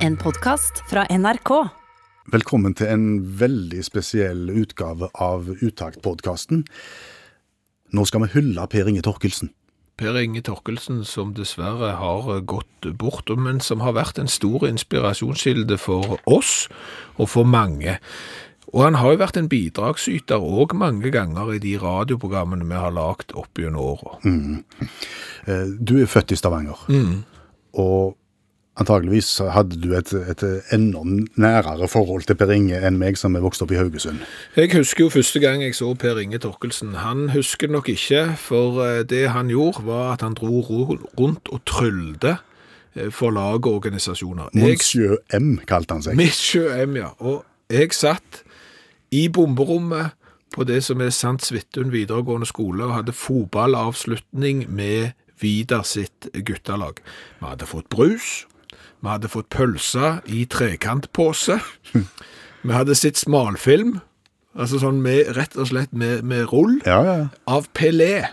En podkast fra NRK. Velkommen til en veldig spesiell utgave av Utakt-podkasten. Nå skal vi hylle Per Inge Torkelsen. Per Inge Torkelsen, som dessverre har gått bort, men som har vært en stor inspirasjonskilde for oss og for mange. Og han har jo vært en bidragsyter òg mange ganger i de radioprogrammene vi har lagd opp gjennom åra. Mm. Du er født i Stavanger, og antageligvis hadde du et, et enda nærere forhold til Per Inge enn meg som er vokst opp i Haugesund. Jeg husker jo første gang jeg så Per Inge Torkelsen. Han husker det nok ikke, for eh, det han gjorde var at han dro rundt og tryllte eh, for lag og organisasjoner. Jeg- Monsieur M, kalte han seg. Monsieur M, ja. Og jeg satt i bomberommet på det som er Sant Svithun videregående skole, og hadde fotballavslutning med Vidar sitt guttelag. Vi hadde fått brus, vi hadde fått pølser i trekantpose, vi hadde sett smalfilm, altså sånn med, rett og slett med, med rull, Ja, ja. av Pelé.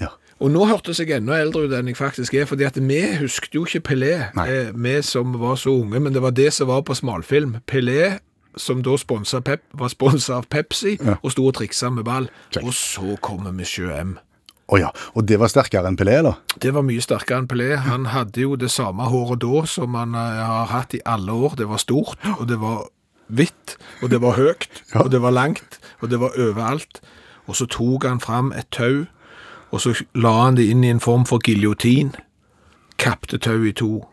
ja. Og nå hørtes jeg enda eldre ut enn jeg faktisk er, fordi at vi husket jo ikke Pelé, eh, vi som var så unge, men det var det som var på smalfilm. Pelé, som da Pep, var sponset av Pepsi, og sto og trikset med ball. Check. Og så kommer Monsieur M. Å ja. Og det var sterkere enn Pelé, da? Det var mye sterkere enn Pelé. Han hadde jo det samme håret da som han eh, har hatt i alle år. Det var stort, og det var hvitt, og det var høyt, og det var langt, og det var overalt. Og så tok han fram et tau, og så la han det inn i en form for giljotin, kappte tauet i to,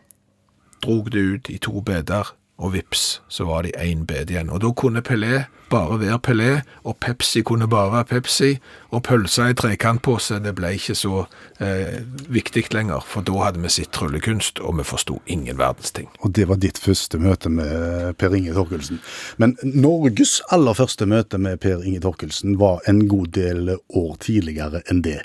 drog det ut i to beder, og vips, så var det én bed igjen. Og da kunne Pelé bare være Pelé, og Pepsi kunne bare være Pepsi, og pølsa i trekantpose, det ble ikke så eh, viktig lenger, for da hadde vi sett tryllekunst, og vi forsto ingen verdens ting. Og det var ditt første møte med Per Inge Torkelsen. Men Norges aller første møte med Per Inge Torkelsen var en god del år tidligere enn det.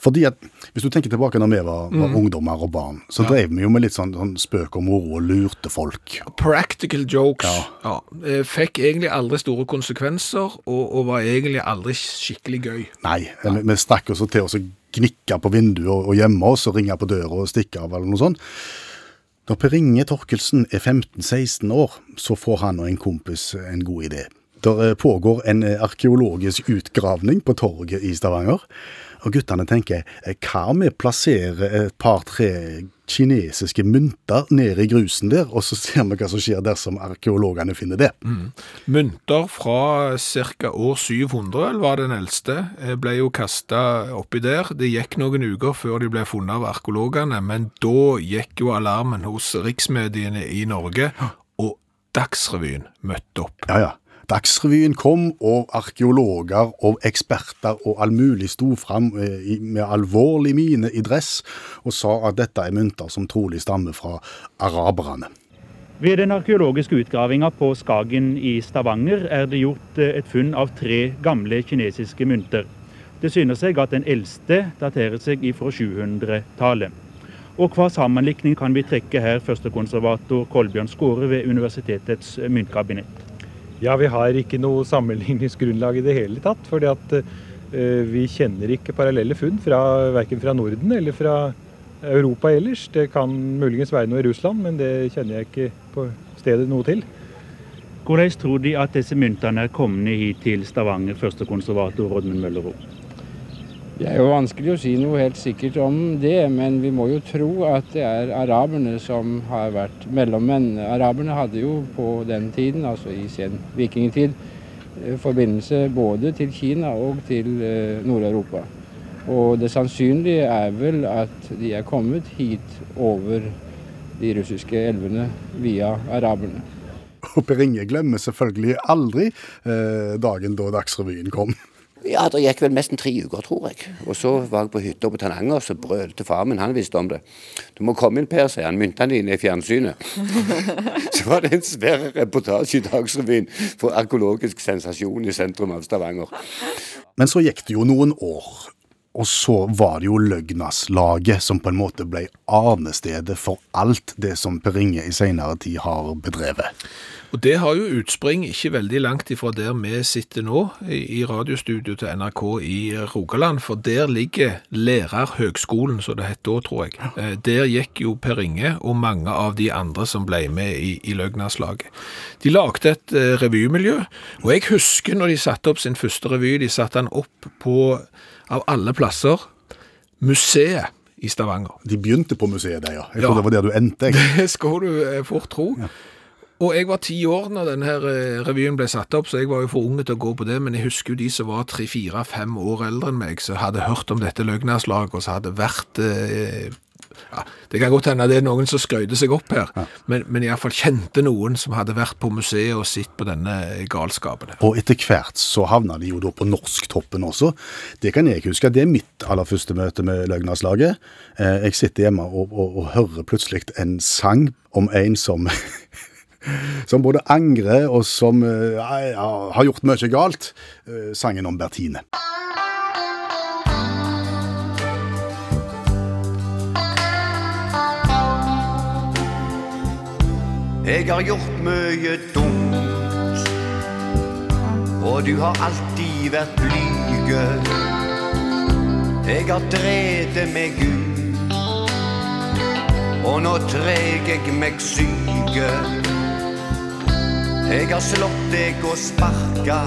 Fordi at, Hvis du tenker tilbake når vi var, var ungdommer og barn, så drev vi jo med litt sånn, sånn spøk og moro og lurte folk. Practical jokes. Ja. Ja. eh, Fikk egentlig aldri store konsekvenser, og, og var egentlig aldri skikkelig gøy. Nei, vi, vi stakk oss til å gnikke på vinduet og, og gjemme oss og ringe på døra og stikke av eller noe sånt. Når Per Inge Torkelsen er 15-16 år, så får han og en kompis en god idé. Der eh, pågår en eh, arkeologisk utgravning på torget i Stavanger. Og guttene tenker, eh, hva om vi plasserer et par-tre kinesiske mynter ned i grusen der, og så ser vi hva som skjer dersom arkeologene finner det. Mynter fra ca. år 700, eller var den eldste, eh, ble jo kasta oppi der. Det gikk noen uker før de ble funnet av arkeologene, men da gikk jo alarmen hos riksmediene i Norge, og Dagsrevyen møtte opp. Ja, ja. Dagsrevyen kom, og arkeologer og eksperter og all mulig sto fram eh, med alvorlig mine i dress og sa at dette er mynter som trolig stammer fra araberne. Ved den arkeologiske utgravinga på Skagen i Stavanger er det gjort eh, et funn av tre gamle kinesiske mynter. Det synes seg at den eldste daterer seg fra 700-tallet. Og hva sammenlikning kan vi trekke her, førstekonservator Kolbjørn Skåre ved universitetets myntkabinett? Ja, vi har ikke noe sammenligningsgrunnlag i det hele tatt. fordi at eh, vi kjenner ikke parallelle funn fra, verken fra Norden eller fra Europa ellers. Det kan muligens være noe i Russland, men det kjenner jeg ikke på stedet noe til. Hvordan tror De at disse myntene er kommet hit til Stavanger, førstekonservator Rodmund Møllerud? Det er jo vanskelig å si noe helt sikkert om det, men vi må jo tro at det er araberne som har vært mellommenn. Araberne hadde jo på den tiden, altså i sen vikingtid, eh, forbindelse både til Kina og til eh, Nord-Europa. Og det sannsynlige er vel at de er kommet hit over de russiske elvene via araberne. Og Per Inge glemmer selvfølgelig aldri eh, dagen da Dagsrevyen kom. Ja, det gikk vel nesten tre uker, tror jeg. Og så var jeg på hytta på Tananger, så brølte far min, han visste om det. Du må komme inn, Per, sier han. Myntene dine er i fjernsynet. så var det en svær reportasje i Dagsrevyen for arkeologisk sensasjon i sentrum av Stavanger. Men så gikk det jo noen år. Og så var det jo Løgnaslaget som på en måte ble arnestedet for alt det som Per Inge i seinere tid har bedrevet. Og det har jo utspring ikke veldig langt ifra der vi sitter nå, i radiostudio til NRK i Rogaland, for der ligger Lærerhøgskolen, som det het da, tror jeg. Eh, Der gikk jo Per Inge og mange av de andre som ble med i, i Løgnaslaget. De lagde et eh, revymiljø, og jeg husker når de satte opp sin første revy, de satte den opp på, av alle plasser, museet i Stavanger. De begynte på museet der, ja. Jeg Ja. tror det var der du endte. jeg. Det skal du eh, fort tro. Og jeg var ti år når denne her eh, revyen ble satt opp, så jeg var jo for unge til å gå på det, men jeg husker jo de som var tre, fire, fem år eldre enn meg, som hadde hørt om dette løgnerslaget, og som hadde vært eh, ja, Det kan godt hende det er noen som skrøyde seg opp her, men, men iallfall kjente noen som hadde vært på museet og sett på denne galskapen. Og etter hvert så havna de jo da på norsktoppen også. Det kan jeg huske. Det er mitt aller første møte med løgnerslaget. Eh, Jeg sitter hjemme og, og, og hører plutselig en sang om en som Som både angrer og som eh, ja, har gjort mye galt. Eh, Sangen om Bertine. Jeg har gjort mye dumt, og du har alltid vært blyge. Jeg har drevet meg ut, og nå treg jeg meg syke. Jeg har slått deg og sparka,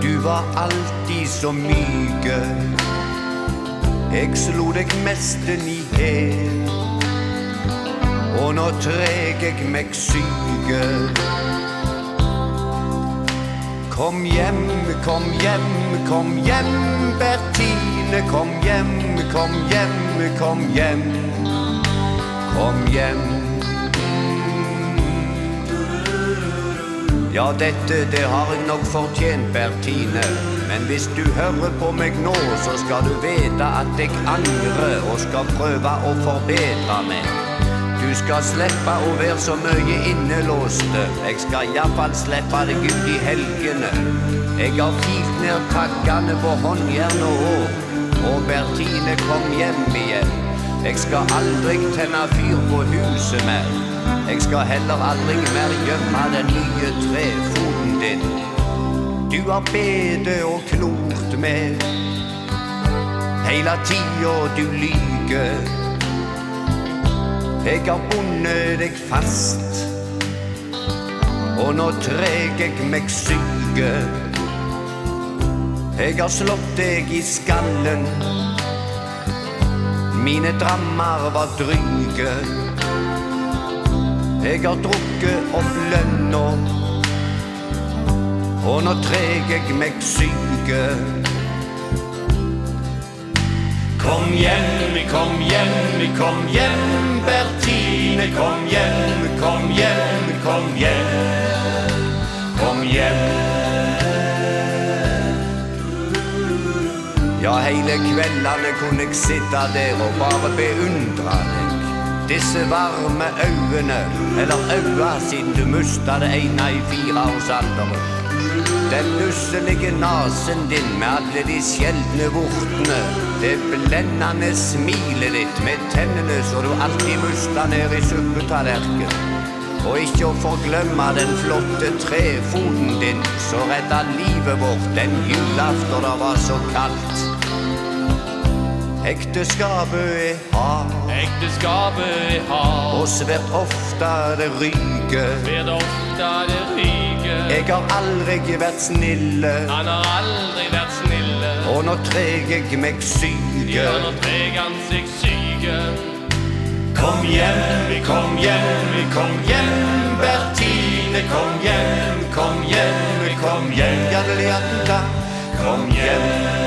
du var alltid så myke. Jeg slo deg mesten i hæl. Og nå treg jeg meg syke Kom hjem, kom hjem, kom hjem Bertine, kom hjem, kom hjem, kom hjem. Kom hjem Ja, dette det har jeg nok fortjent, Bertine Men hvis du hører på meg nå, så skal du vite at jeg angrer Og skal prøve å forbedre meg du skal slippe å være så mye innelåste. Jeg skal iallfall slippe deg ut i helgene. Jeg har filt ned takkene på håndjern og hår. Og Bertine kom hjem igjen. Jeg skal aldri tenne fyr på huset mer. Jeg skal heller aldri mer gjemme den nye trefoten din. Du har bedet og klort med. Heile tida du lyger. Jeg har bundet deg fast, og nå treg jeg meg syke. Jeg har slått deg i skallen, mine drammer var dryge. Jeg har drukket opp lønna, og nå treg jeg meg syke. Kom hjem, kom hjem, kom hjem, Bertine, kom hjem, kom hjem, kom hjem, kom hjem. Ja, hele kveldene kunne jeg sitte der og bare beundre deg. Disse varme øynene, eller øya siden du mista det ene i fireårsalderen. Den nusselige nasen din med alle de sjeldne vortene. Det blendende smilet ditt med tennene så du alltid musta ned i suppetallerkenen. Og ikke å forglemme den flotte trefoten din som redda livet vårt den julaften det var så kaldt. Ekteskapet er hard, Ekteskapet er hard, og svært ofte det ryker. svært ofte det ryker. Jeg har aldri vært snille, Han har aldri vært snille, og nå treg jeg meg syke. Ja, nå treg han seg syke. Kom hjem, kom hjem, kom hjem, Bertine, kom hjem, kom hjem, kom hjem, kom hjem.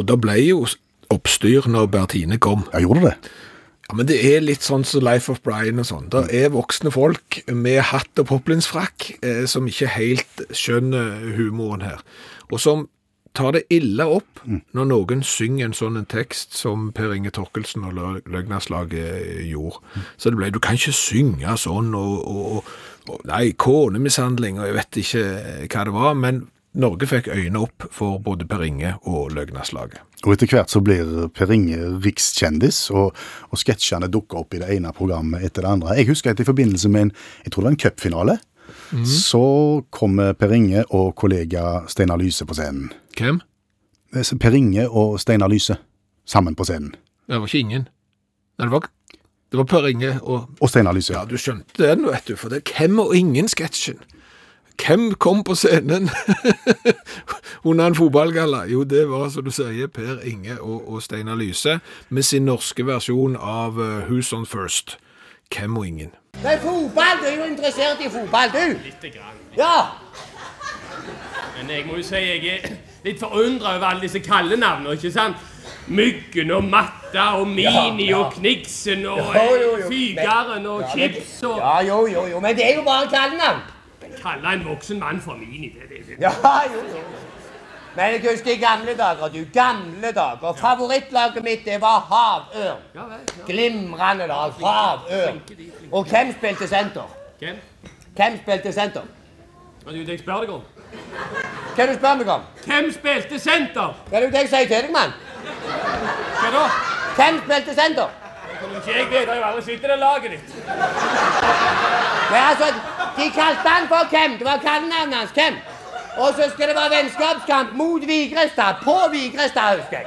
Og, da det ble jo oppstyr når Bertine kom. Ja, gjorde det. Ja, men det er litt sånn som Life of Brian og sånn. Det er voksne folk med hatt og poplinsfrakk eh, som ikke helt skjønner humoren her. Og som tar det ille opp når noen synger en sånn en tekst som Per Inge Torkelsen og Løgnerslaget Løgnaslaget gjorde. Så det ble, du kan ikke synge sånn, og, og, og, og nei, konemishandling, og jeg vet ikke hva det var, men Norge fikk øynene opp for både Per Inge og Løgnaslaget. Og etter hvert så blir Per Inge rikskjendis, og, og sketsjene dukker opp i det ene programmet etter det andre. Jeg husker at i forbindelse med en, jeg tror det var en cupfinale, så kommer Per Inge og kollega Steinar Lyse på scenen. Hvem? Eh, Per Inge og Steinar Lyse sammen på scenen. Det var ikke ingen. Nei, det var, det var Per Inge og Og Steinar Lyse. Ja, du skjønte den, vet du, for det er hvem og ingen-sketsjen. Hvem kom på scenen under en fotballgalla? Jo, det var, som du sier, Per Inge og, og Steinar Lyse med sin norske versjon av eh, Who's on First. Hvem og ingen. Men fotball, du er jo interessert i fotball, du. Lite grann. Ja. Men jeg må jo si jeg er litt forundra over alle disse kallenavnene, ikke sant? Myggen og Matta og Mini Ja, ja. og Kniksen og Jo, jo, jo. Fygaren og Ja, Chips og Ja, jo, jo, jo, men det er jo bare kallenavn. Kalle en voksen mann for Mini, det, det, det. Ja, jo, jo. Men jeg husker i gamle dager, du. Gamle dager. Favorittlaget mitt, det var Havørn. Ja vel. Ja. Glimrende lag. Havørn. Og hvem spilte senter? Hvem? Hvem spilte senter? Hva er det jeg spør deg om? Hva det du spør meg om? Hvem spilte senter? Det er jo det jeg sier til deg, mann? Hva da? Hvem spilte senter? Kan ikke jeg vite, jeg har aldri sett i det laget ditt. Men altså, de kalte han for Hvem. Det var kallenavnet hans. Hvem. Og så skal det være vennskapskamp mot Vigrestad. På Vigrestad, husker jeg.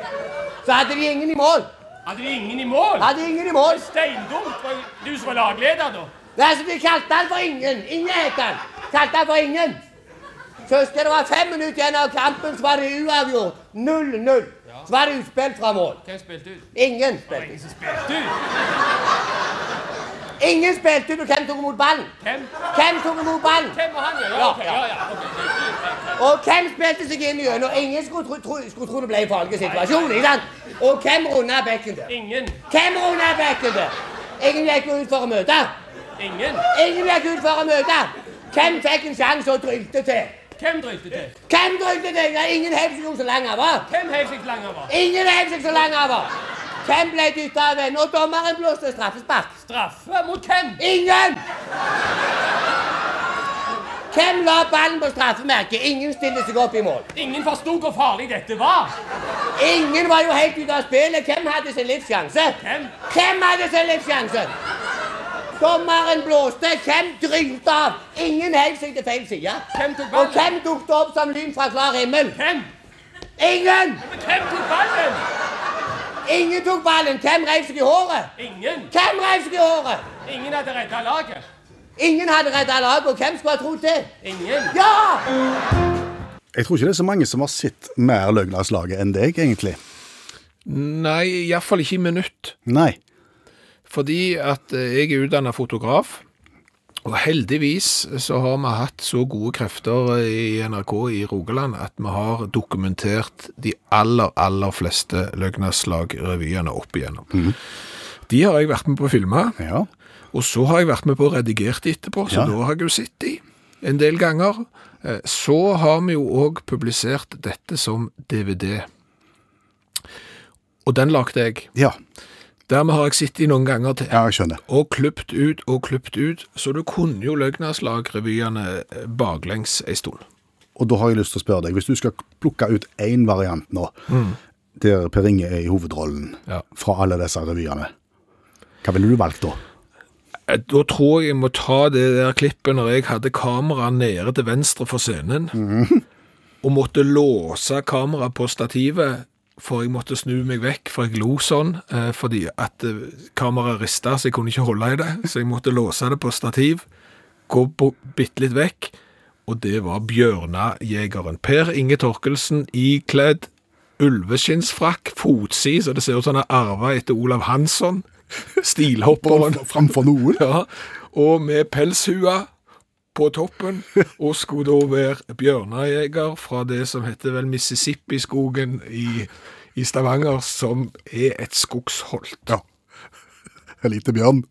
Så hadde de ingen i mål. Hadde de ingen i mål? Hadde ingen i mål. Steindumt. Var du som var lagleder, da? Nei, altså, de kalte han for Ingen. Ingen het han. Kalte han for Ingen. Så husker jeg det var fem minutter igjen av kampen, så var det uavgjort. 0-0. Så var det utspill fra mål. Hvem spilte ut? Ingen spilte. ingen som spilte ut. Ingen spilte ut, og hvem tok imot ballen? Hvem? Hvem tok imot ballen? Hvem var han? Ja, Ja, okay, ok, ja. ja, ja. Og hvem spilte seg inn gjennom? Ingen skulle tro, tro, skulle tro det ble en farlig situasjon. ikke sant? Og hvem runda bekken der? Ingen. Hvem runda bekken der? Ingen gikk ut for å møte. Ingen. Ingen gikk ut for å møte. Hvem fikk en sjanse og trylte til? Hvem drøyte deg? Hvem drømte det? Ja, ingen heiv seg så lang var. Hvem heiv seg langt over? Ingen hev seg så lang var. Hvem ble dytta av en? Og dommeren blåste straffespark. Straffe mot hvem? Ingen! Hvem la ballen på straffemerket? Ingen stilte seg opp i mål. Ingen forsto hvor farlig dette var. Ingen var jo helt ute av spillet. Hvem hadde sin livssjanse? Hvem? Hvem hadde sin livssjanse? Dommeren blåste. Hvem drylte av? Ingen heiv seg til feil side. Hvem tok Og hvem dukket opp som lyn fra klar himmel? Hvem? Ingen! Men hvem tok ballen? Ingen tok ballen. Hvem reiv seg i håret? Ingen. Hvem reiv seg i håret? Ingen hadde redda laget. Ingen hadde redda laget, og hvem skulle ha trodd det? Ingen. Ja! Jeg tror ikke det er så mange som har sett mer Løgnaslaget enn deg, egentlig. Nei, iallfall ikke i minutt. Nei. Fordi at eh, jeg er utdanna fotograf. Og heldigvis så har vi hatt så gode krefter i NRK i Rogaland at vi har dokumentert de aller, aller fleste Løgnaslag-revyene opp igjennom. De har jeg vært med på å filme, Ja. og så har jeg vært med på å redigere de etterpå, så Ja. da har jeg jo sett de en del ganger. Eh, Så har vi jo òg publisert dette som DVD. Og den lagde jeg. Ja. Dermed har jeg sittet noen ganger til. ja, jeg skjønner. Og klipt ut og klipt ut, så du kunne jo Løgnaslag-revyene eh, baklengs ei stund. Og da har jeg lyst til å spørre deg, hvis du skal plukke ut én variant nå, der Per Inge er i hovedrollen, Ja. fra alle disse revyene, hva ville du valgt da? Eh, Da tror jeg jeg må ta det der klippet når jeg hadde kameraet nede til venstre for scenen, og måtte låse kameraet på stativet, for jeg måtte snu meg vekk, for jeg lo sånn, eh, fordi at eh, kameraet rista, så jeg kunne ikke holde i det, så jeg måtte låse det på stativ, gå bitte litt vekk, og det var bjørnejegeren. Per Inge Torkelsen ikledd ulveskinnsfrakk, fotsi, så det ser ut som han har arvet etter Olav Hansson, stilhopperen. Framfor noen? Ja, og med pelshua på toppen, og skulle da være bjørnejeger fra det som heter vel Mississippi-skogen i, i Stavanger, som er et skogsholt. Ja. En liten bjørn.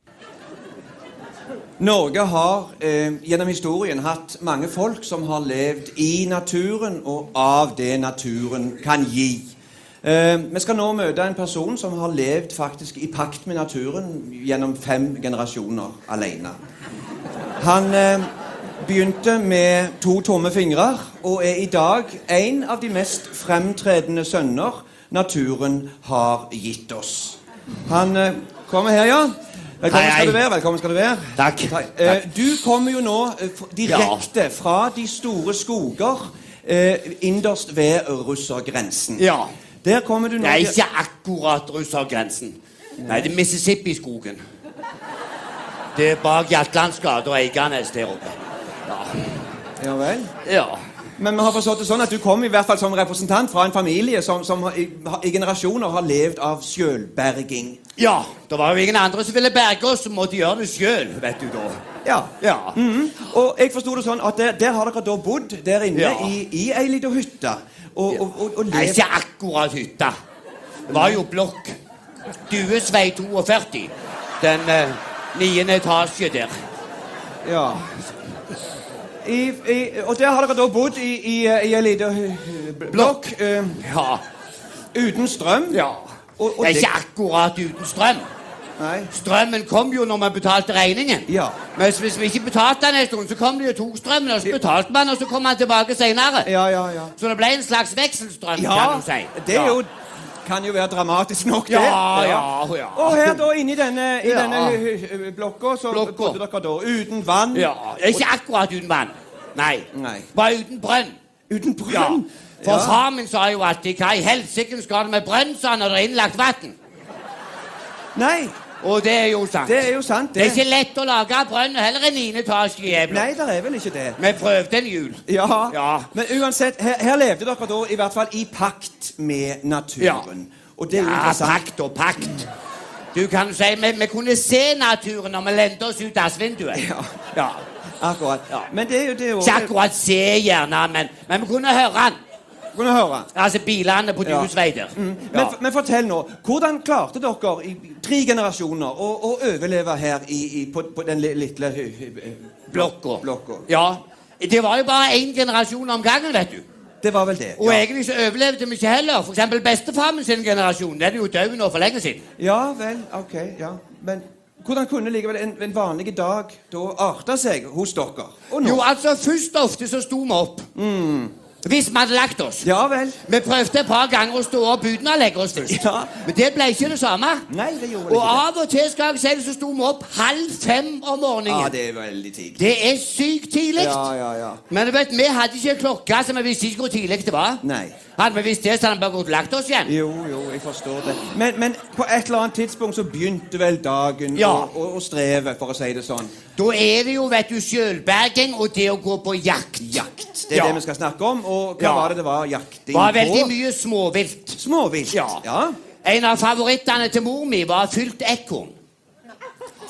Norge har eh, gjennom historien hatt mange folk som har levd i naturen og av det naturen kan gi. Eh, vi skal nå møte en person som har levd faktisk i pakt med naturen gjennom fem generasjoner alene. Han eh, begynte med to tomme fingre og er i dag en av de mest fremtredende sønner naturen har gitt oss. Han eh, kommer her, ja. Velkommen Hei, hei. skal du være. velkommen skal Du være. Takk. Eh, du kommer jo nå eh, direkte fra de store skoger innerst ved russergrensen. Ja. Der kommer du nå Det er ikke akkurat russergrensen. Nei, det er Mississippi-skogen. Det er bak Hjertlands og Eiganes der oppe. Ja vel? Ja. Men vi har forstått det sånn at du kom i hvert fall som representant fra en familie som, som i, i generasjoner har levd av sjølberging. Ja, det var jo ingen andre som ville berge oss, som måtte gjøre det sjøl, vet du da. Ja. Ja. -hmm. Og jeg forsto det sånn at der, der har dere da bodd der inne Ja. i, i ei lita hytte. Og, og, og, og Nei, ikke akkurat hytta. Det var jo blokk. Duesvei 42. Den eh, niende etasje der. Ja. I, i, og der har dere da bodd i, i, i ei lita blokk eh, Ja. uten strøm. ja. Og, og Det er ikke akkurat uten strøm. Nei. Strømmen kom jo når man betalte regningen. Ja. Men hvis vi ikke betalte den en stund, så kom det jo to strømmen, og så betalte man, og så kom man tilbake senere. Ja, ja, ja. Så det ble en slags vekselstrøm, kan du si. det er jo kan jo være dramatisk nok, det. Ja, ja, ja. Og her da inni denne, i Ja. denne hø- hø- blokka så Blokka. bodde dere da uten vann. Ja, Ikke akkurat uten vann. Nei. Nei. Bare uten brønn. Uten Ja. brønn. For Ja. far min sa jo at hva i helsike skal det med brønn sa han, når det er innlagt vann? Nei, Og det er jo sant. det er jo sant, Det er ikke lett å lage brønn, heller enn 9 etasje i Ebla. Nei, det er vel ikke det. Vi prøvde en jul. Ja. Ja. Men uansett, her, her levde dere da i hvert fall i pakt med naturen. Og det er jo Ja, pakt og pakt. Du kan si, vi, vi kunne se naturen når vi lente oss ut av vinduet. Ja, Ja. akkurat. Ja. Men det er jo det Ikke akkurat se, gjerne, men, men vi kunne høre han. Kunne høre. Altså bilene på. Dues vei der. Men, Ja. men fortell nå, hvordan klarte dere i tre generasjoner å, å overleve her i, i, på, på den li- lille hø- hø- Blokka. blokka? Ja. Det var jo bare én generasjon om gangen, vet du. Det var vel det. Og Ja, egentlig så overlevde vi ikke heller. For eksempel bestefar min sin generasjon. Den er jo død nå for lenge siden. ja vel, ok. ja. Men hvordan kunne likevel en, en vanlig dag da arte seg hos dere? Jo, altså, først ofte så sto vi opp. Hvis vi hadde lagt oss. Ja vel. Vi prøvde et par ganger å stå opp uten å legge oss først. Ja. Men det ble ikke det samme. Nei, det gjorde Og ikke det. av og til skal jeg si det, så sto vi opp halv fem om morgenen. Ja, det er veldig tidlig. Det er sykt tidlig. Ja, ja, ja. Men du vet, vi hadde ikke klokke, så vi visste ikke hvor tidlig det var. Nei. Hadde vi visst det, så hadde vi bare gått og lagt oss igjen. Jo, jo, jeg forstår det. Men, men på et eller annet tidspunkt så begynte vel dagen Ja. å, å, å streve, for å si det sånn. Da er det jo, vet du, sjølberging og det å gå på jakt. Jakt. Det er Ja. det vi skal snakke om. Og hva Ja. var det det var jakting Det var veldig på? mye småvilt. Småvilt. Ja. ja. En av favorittene til mor mi var fylt ekorn.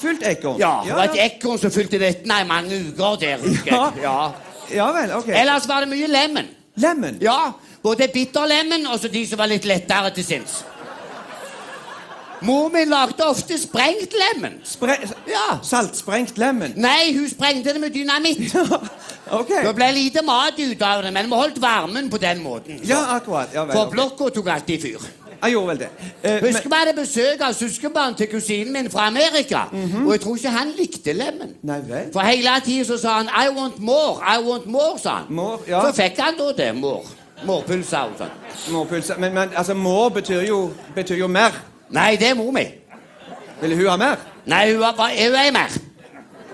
Fylt ekorn. Ja, det var et ekorn som fylte vettene i mange uker der. Ja. ja vel, ok. Ellers var det mye lemen. Lemen. Ja, både bitterlemen og så de som var litt lettere til sinns. Mor min lagde ofte sprengt lemen. Spre Ja. Saltsprengt lemen. Nei, hun sprengte det med dynamitt. ok. Det ble lite mat ut av det, men vi holdt varmen på den måten. Ja, akkurat. Ja, vel, For ok. blokka tok alltid fyr. Jeg gjorde vel det. Eh, Husker vi hadde besøk av søskenbarn til kusinen min fra Amerika. Og jeg tror ikke han likte lemen. Nei vel. For hele tiden så sa han 'I want more', 'I want more', sa han. More, ja. Så fikk han da det. More. Mårpølse og sånn. Småpølse. Men, men altså, mår betyr jo, betyr jo mer. Nei, det er mor mi. Ville hun ha mer? Nei, hun har bare hun er mer.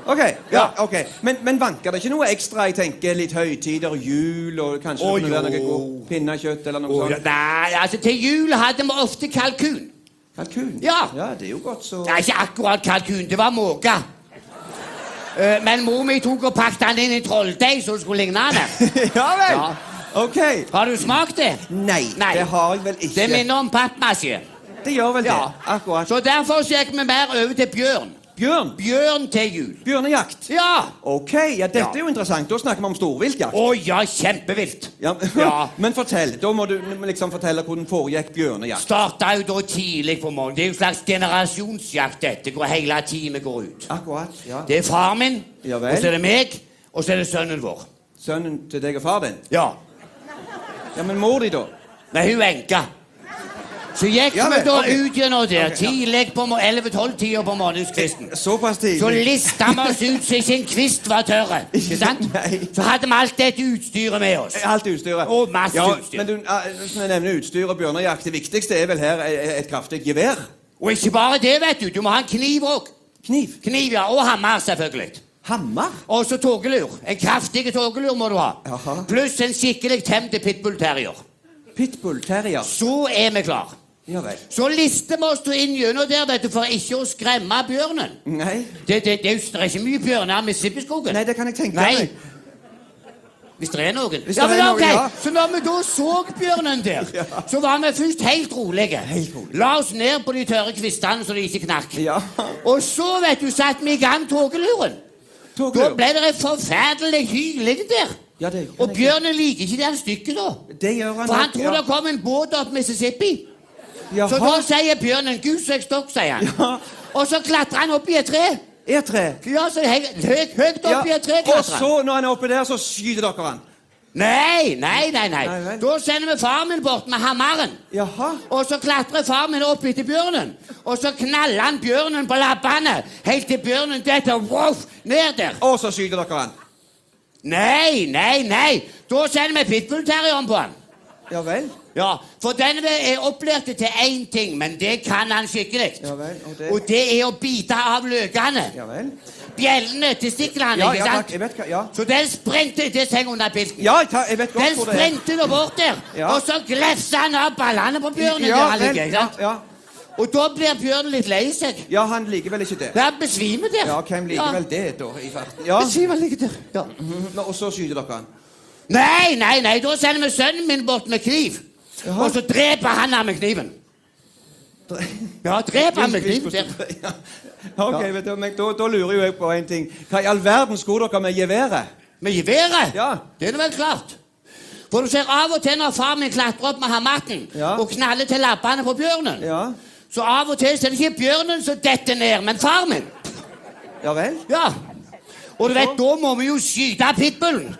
Ok, ja, ok. Men, men vanker det ikke noe ekstra? Jeg tenker litt høytider, jul og kanskje Å, noe, jo. noe god pinnekjøtt eller noe sånt? Nei, altså til jul hadde vi ofte kalkun. Kalkun? Ja. ja, det er jo godt, så Det er ikke akkurat kalkun, det var måke. Eh, Men mor mi tok og pakket den inn i trolldeig så det skulle ligne han. Ja vel! Ja. Ok. Har du smakt det? Nei, Nei. det har jeg vel ikke. Det minner om pappmasje. Det gjør vel det. Ja. Akkurat. Så derfor så gikk vi mer over til bjørn. Bjørn. Bjørn til jul. Bjørnejakt. Ja! Ok, ja, dette Ja. er jo interessant. Da snakker vi om storviltjakt. Å ja, kjempevilt. Ja, Ja. Men fortell. Da må du liksom fortelle hvordan foregikk bjørnejakt. Starta jo da tidlig på morgenen. Det er jo en slags generasjonsjakt, dette, hvor hele teamet går ut. Akkurat. ja. Det er far min, Ja og så er det meg, og så er det sønnen vår. Sønnen til deg og far din? Ja. Ja, Men mor di, da? Nei, hun er enka. Så gikk Ja vi da okay. ut gjennom der, tidlig på 11-12-tida på morgenskvisten. Såpass tidlig? Så lista vi oss ut så ikke en kvist var tørre. Ikke sant? Så hadde vi alt dette utstyret med oss. Alt utstyret. Og masse ja, utstyr. Men du, ah, som jeg nevner utstyr og bjørnejakt, det viktigste er vel her et, kraftig gevær? Og ikke bare det, vet du. Du må ha en kniv òg. Kniv? Kniv, ja. Og hammer, selvfølgelig. Hammer? Og så togelur. En kraftig togelur må du ha. Pluss en skikkelig temt pitbull terrier. Pitbull terrier? Så er vi klar. Ja vel. Så lister vi oss inn gjennom der, vet du, for ikke å skremme bjørnen. Nei. Det, det, det det er ikke mye bjørner med Mississippi-skogen. Nei, det kan jeg tenke meg. Hvis det er noen. Hvis ja, men ok, noen, ja. Så når vi da så bjørnen der, så var vi først helt rolige. Helt rolig. La oss ned på de tørre kvistene så de ikke knakk. Ja. Og så, vet du, satte vi i gang togeluren. Da ble det et forferdelig hyling der. Ja, det Og bjørnen liker ikke det stykket, da. Det gjør han For han tror ja. det kom en båt opp Mississippi. Jaha. Så da sier bjørnen 'Gud, så jeg stokk', sier han. Ja. Og så klatrer han opp i et tre. Et tre? Ja, så høyt, høyt, opp i et tre Og klatrer han. så, når han er oppe der, så skyter dere han. Nei, nei, nei. nei. Nei. Da sender vi far min bort med hammeren. Jaha. Og så klatrer far min opp etter bjørnen. Og så knaller han bjørnen på labbene helt til bjørnen detter wow, ned der. Og så skyter dere han. Nei, nei, nei. Da sender vi pitbullterrieren på han. Ja vel. Ja, For den er opplært til én ting, men det kan han skikkelig. Ja vel. Og det Og det er å bite av løkene. Ja vel. Bjellene til stiklene, Ja, ikke ja, sant? takk. Jeg vet hva Ja, Så den sprengte Det henger under pilken. ja jeg vet godt Den hvor det er. sprengte nå bort der, Ja. og så glefsa han av ballene på bjørnen. Ja, der, vel. ikke Ja, sant? ja. Og da blir bjørnen litt lei seg. ja, han liker vel ikke det. Han besvimer der. Ja, hvem liker Ja. vel det, da, i farten? Ja. Besvimer ligger der. Ja. Mhm, Og så skyter dere han. Nei, nei, nei, da sender vi sønnen min bort med kniv. Jaha. Og så dreper han ham med kniven. Ja, dreper han med kniven der. Ok, vet du, men da, da lurer jo jeg på en ting. Hva i all verden skulle dere med geværet? Med geværet? Ja. Det er vel klart. For du ser av og til når far min klatrer opp med hamatten Ja. og knaller til labbene på bjørnen, Ja. så av og til så er det ikke bjørnen som detter ned, men far min. Ja vel? Ja. Og du vet, da må vi jo skyte pitbullen.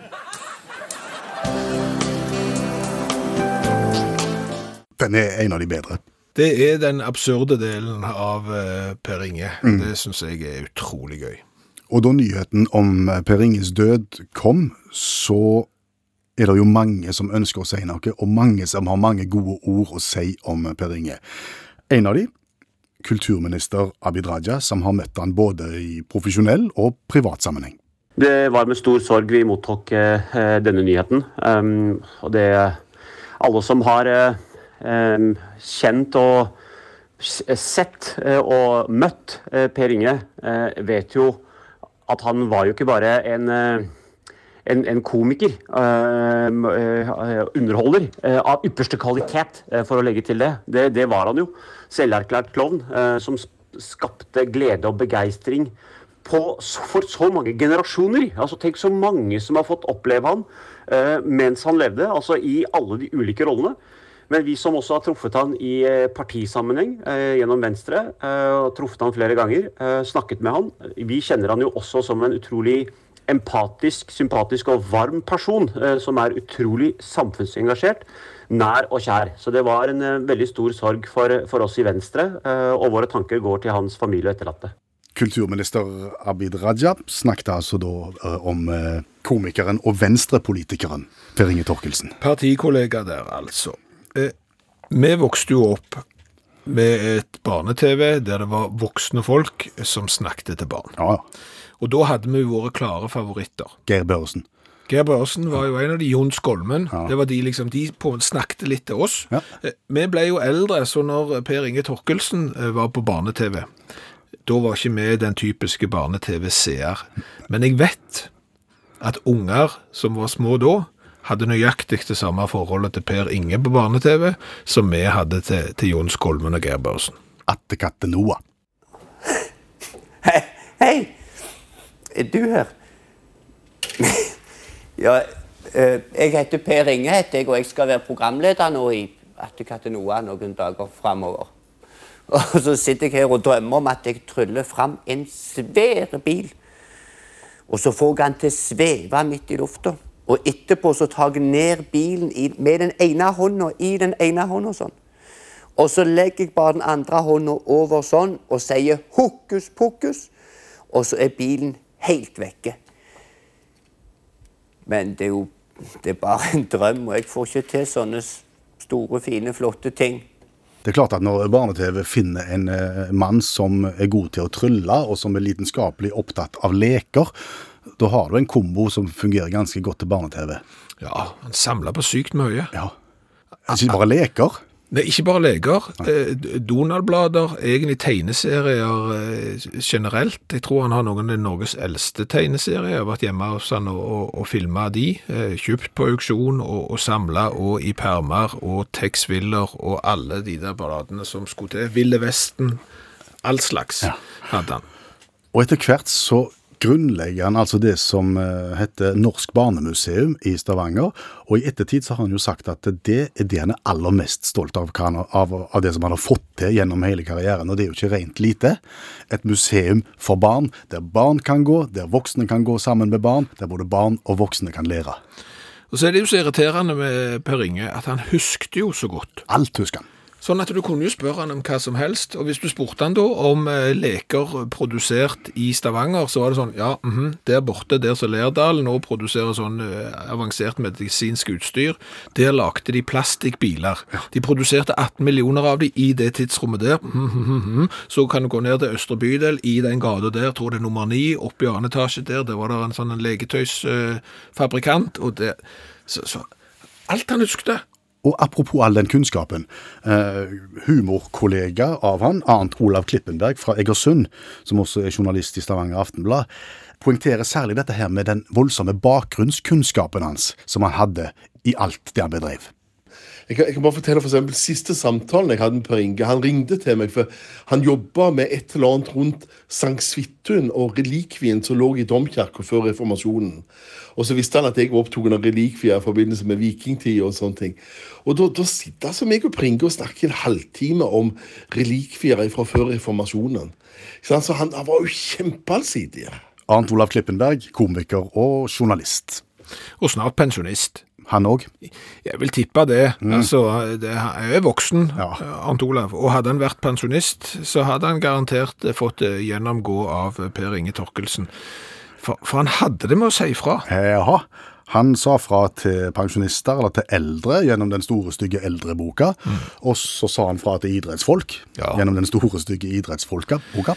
Den er en av de bedre. Det er den absurde delen av eh, Per Inge. Mm. Det syns jeg er utrolig gøy. Og da nyheten om eh, Per Inges død kom, så er det jo mange som ønsker å si noe, og mange som har mange gode ord å si om eh, Per Inge. En av de, kulturminister Abid Raja, som har møtt han både i profesjonell og privat sammenheng. Det var med stor sorg vi mottok denne nyheten. Um, og det Alle som har kjent og sett eh, og møtt eh, Per Inge, eh, vet jo at han var jo ikke bare en en, en komiker, underholder, av ypperste kvalitet, for å legge til det. Det, det var han jo. Selverklært klovn, som skapte glede og begeistring for så mange generasjoner. Altså Tenk så mange som har fått oppleve han mens han levde, altså i alle de ulike rollene. Men vi som også har truffet han i eh, partisammenheng eh, gjennom Venstre, eh, og truffet han flere ganger, eh, snakket med han, vi kjenner han jo også som en utrolig empatisk, sympatisk og varm person, som er utrolig samfunnsengasjert, nær og kjær. Så det var en veldig stor sorg for, for oss i Venstre, og våre tanker går til hans familie og etterlatte. Kulturminister Abid Raja snakket altså da om komikeren og venstrepolitikeren Per Inge Torkelsen. Partikollega der, altså. Eh, vi vokste jo opp med et barne-TV der det var voksne folk som snakket til barn. Ja, Og da hadde vi våre klare favoritter. Geir Børresen. Geir Børresen var jo en av de, Jon Skolmen. Ja. Det var de liksom, de på, snakket litt til oss. Ja. Eh, Vi ble jo eldre, så når Per Inge Torkelsen eh, var på barne-TV, da var ikke vi den typiske barne-TV-seer. Men jeg vet at unger som var små da, hadde nøyaktig det samme forholdet til Per Inge på barne-TV som vi hadde til, til Jon Skolmen og Geir Børsen. Attekatte Noah. Hei, Hei! Er du her? ja, eh, jeg heter Per Inge, heter jeg, og jeg skal være programleder nå i Attikatenoa noen dager framover. Og så sitter jeg her og drømmer om at jeg tryller fram en svær bil. Og så får jeg den til å sveve midt i lufta. Og etterpå så tar jeg ned bilen i, med den ene hånda i den ene hånda sånn. Og så legger jeg bare den andre hånda over sånn og sier hokus pokus. Og så er bilen helt vekke. Men det er jo det er bare en drøm, og jeg får ikke til sånne store, fine, flotte ting. Det er klart at Når barne-TV finner en eh, mann som er god til å trylle, og som er lidenskapelig opptatt av leker, da har du en kombo som fungerer ganske godt til barne-TV. Ja, han samler på sykt mye. Ja. Ikke bare leker. Nei, ikke bare leker. Eh, Donald-blader, egentlig tegneserier eh, generelt. Jeg tror han har noen av Norges eldste tegneserier. Jeg har vært hjemme hos han og, og, og filma de. Eh, kjøpt på auksjon og, og samla, og i permer og Tex Willer og alle de der bladene som skulle til. Ville Vesten. All slags hadde han. Og etter hvert så grunnlegger han altså det som eh, heter Norsk barnemuseum i Stavanger. Og i ettertid så har han jo sagt at det er det han er aller mest stolt av, av, av det som han har fått til gjennom hele karrieren. Og det er jo ikke rent lite. Et museum for barn, der barn kan gå, der voksne kan gå sammen med barn, der både barn og voksne kan lære. Og så er det jo så irriterende med Per Inge at han husket jo så godt. Alt husker han. Sånn at du kunne jo spørre han om hva som helst, og hvis du spurte han da om eh, leker produsert i Stavanger, så var det sånn, ja, mhm, der borte, der som Lerdal nå produserer sånn eh, avansert medisinsk utstyr, der lagde de plastikkbiler. De produserte 18 millioner av de i det tidsrommet der. Mhm, mhm. Så kan du gå ned til Østre bydel, i den gata der, tror det er nummer 9, oppe i annen etasje der, der var det en sånn leketøysfabrikant, og det, så, så alt han huskte. Og apropos all den kunnskapen. Eh, humorkollega av han, Arnt Olav Klippenberg fra Egersund, som også er journalist i Stavanger Aftenblad, poengterer særlig dette her med den voldsomme bakgrunnskunnskapen hans som han hadde i alt det han bedrev. Jeg kan, jeg kan bare fortelle for eksempel, Siste samtalen jeg hadde med Per Inge Han ringte til meg, for han jobba med et eller annet rundt Sankt Svithun og relikvien som lå i domkirka før reformasjonen. Og så visste han at jeg var opptatt av relikvier i forbindelse med vikingtida Og sånne ting. Og da, da sitter altså meg og Per Inge og snakker en halvtime om relikvier fra før reformasjonen. Så han, han, han var jo kjempeallsidig. Arnt Olav Klippenberg, komiker og journalist. Og snart pensjonist. Han òg? Jeg vil tippe det. Mm. Altså, det er voksen, Arnt Olav. Og hadde han vært pensjonist, så hadde han garantert fått eh, gjennomgå av eh, Per Inge Torkelsen. For, for han hadde det med å si ifra. Jaha. Han sa fra til pensjonister, eller til eldre, gjennom den store, stygge eldreboka. Og så sa han fra til idrettsfolk gjennom den store, stygge idrettsfolka. Boka.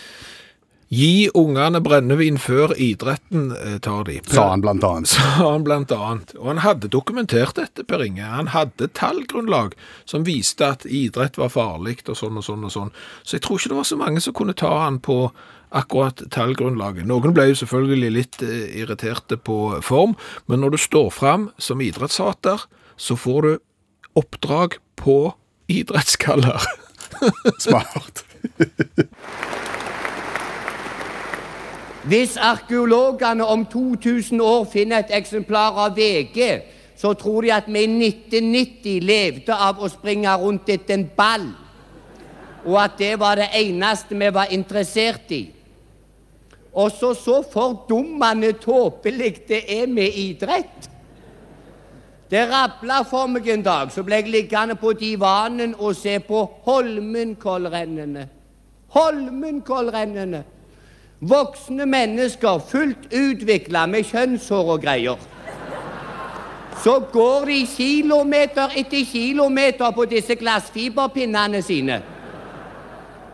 Gi ungene brennevin før idretten eh, tar de. Sa han blant annet. Sa han blant annet. Og han hadde dokumentert dette, Per Inge. Han hadde tallgrunnlag som viste at idrett var farlig og sånn og sånn og sånn. Så jeg tror ikke det var så mange som kunne ta han på akkurat tallgrunnlaget. Noen ble jo selvfølgelig litt eh, irriterte på form, men når du står fram som idrettshater, så får du oppdrag på idrettskaller. Smart. Hvis arkeologene om 2000 år finner et eksemplar av VG, så tror de at vi i 1990 levde av å springe rundt etter en ball, og at det var det eneste vi var interessert i. Også så fordummende tåpelig det er med idrett. Det rabla for meg en dag, så ble jeg liggende på divanen og se på Holmenkollrennene. Holmenkollrennene! Voksne mennesker fullt utvikla med kjønnshår og greier. Så går de kilometer etter kilometer på disse glassfiberpinnene sine.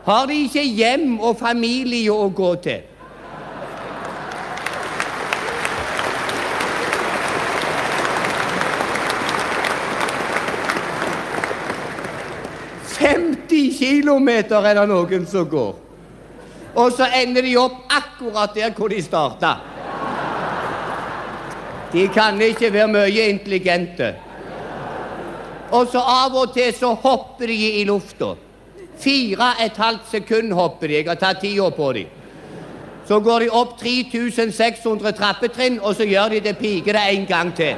Har de ikke hjem og familie å gå til? «50 kilometer er det noen som går. Og så ender de opp akkurat der hvor de starta. De kan ikke være mye intelligente. Og så av og til så hopper de i lufta. Fire et halvt sekund hopper de. Jeg har tatt tida på dem. Så går de opp 3600 trappetrinn, og så gjør de det pikete en gang til.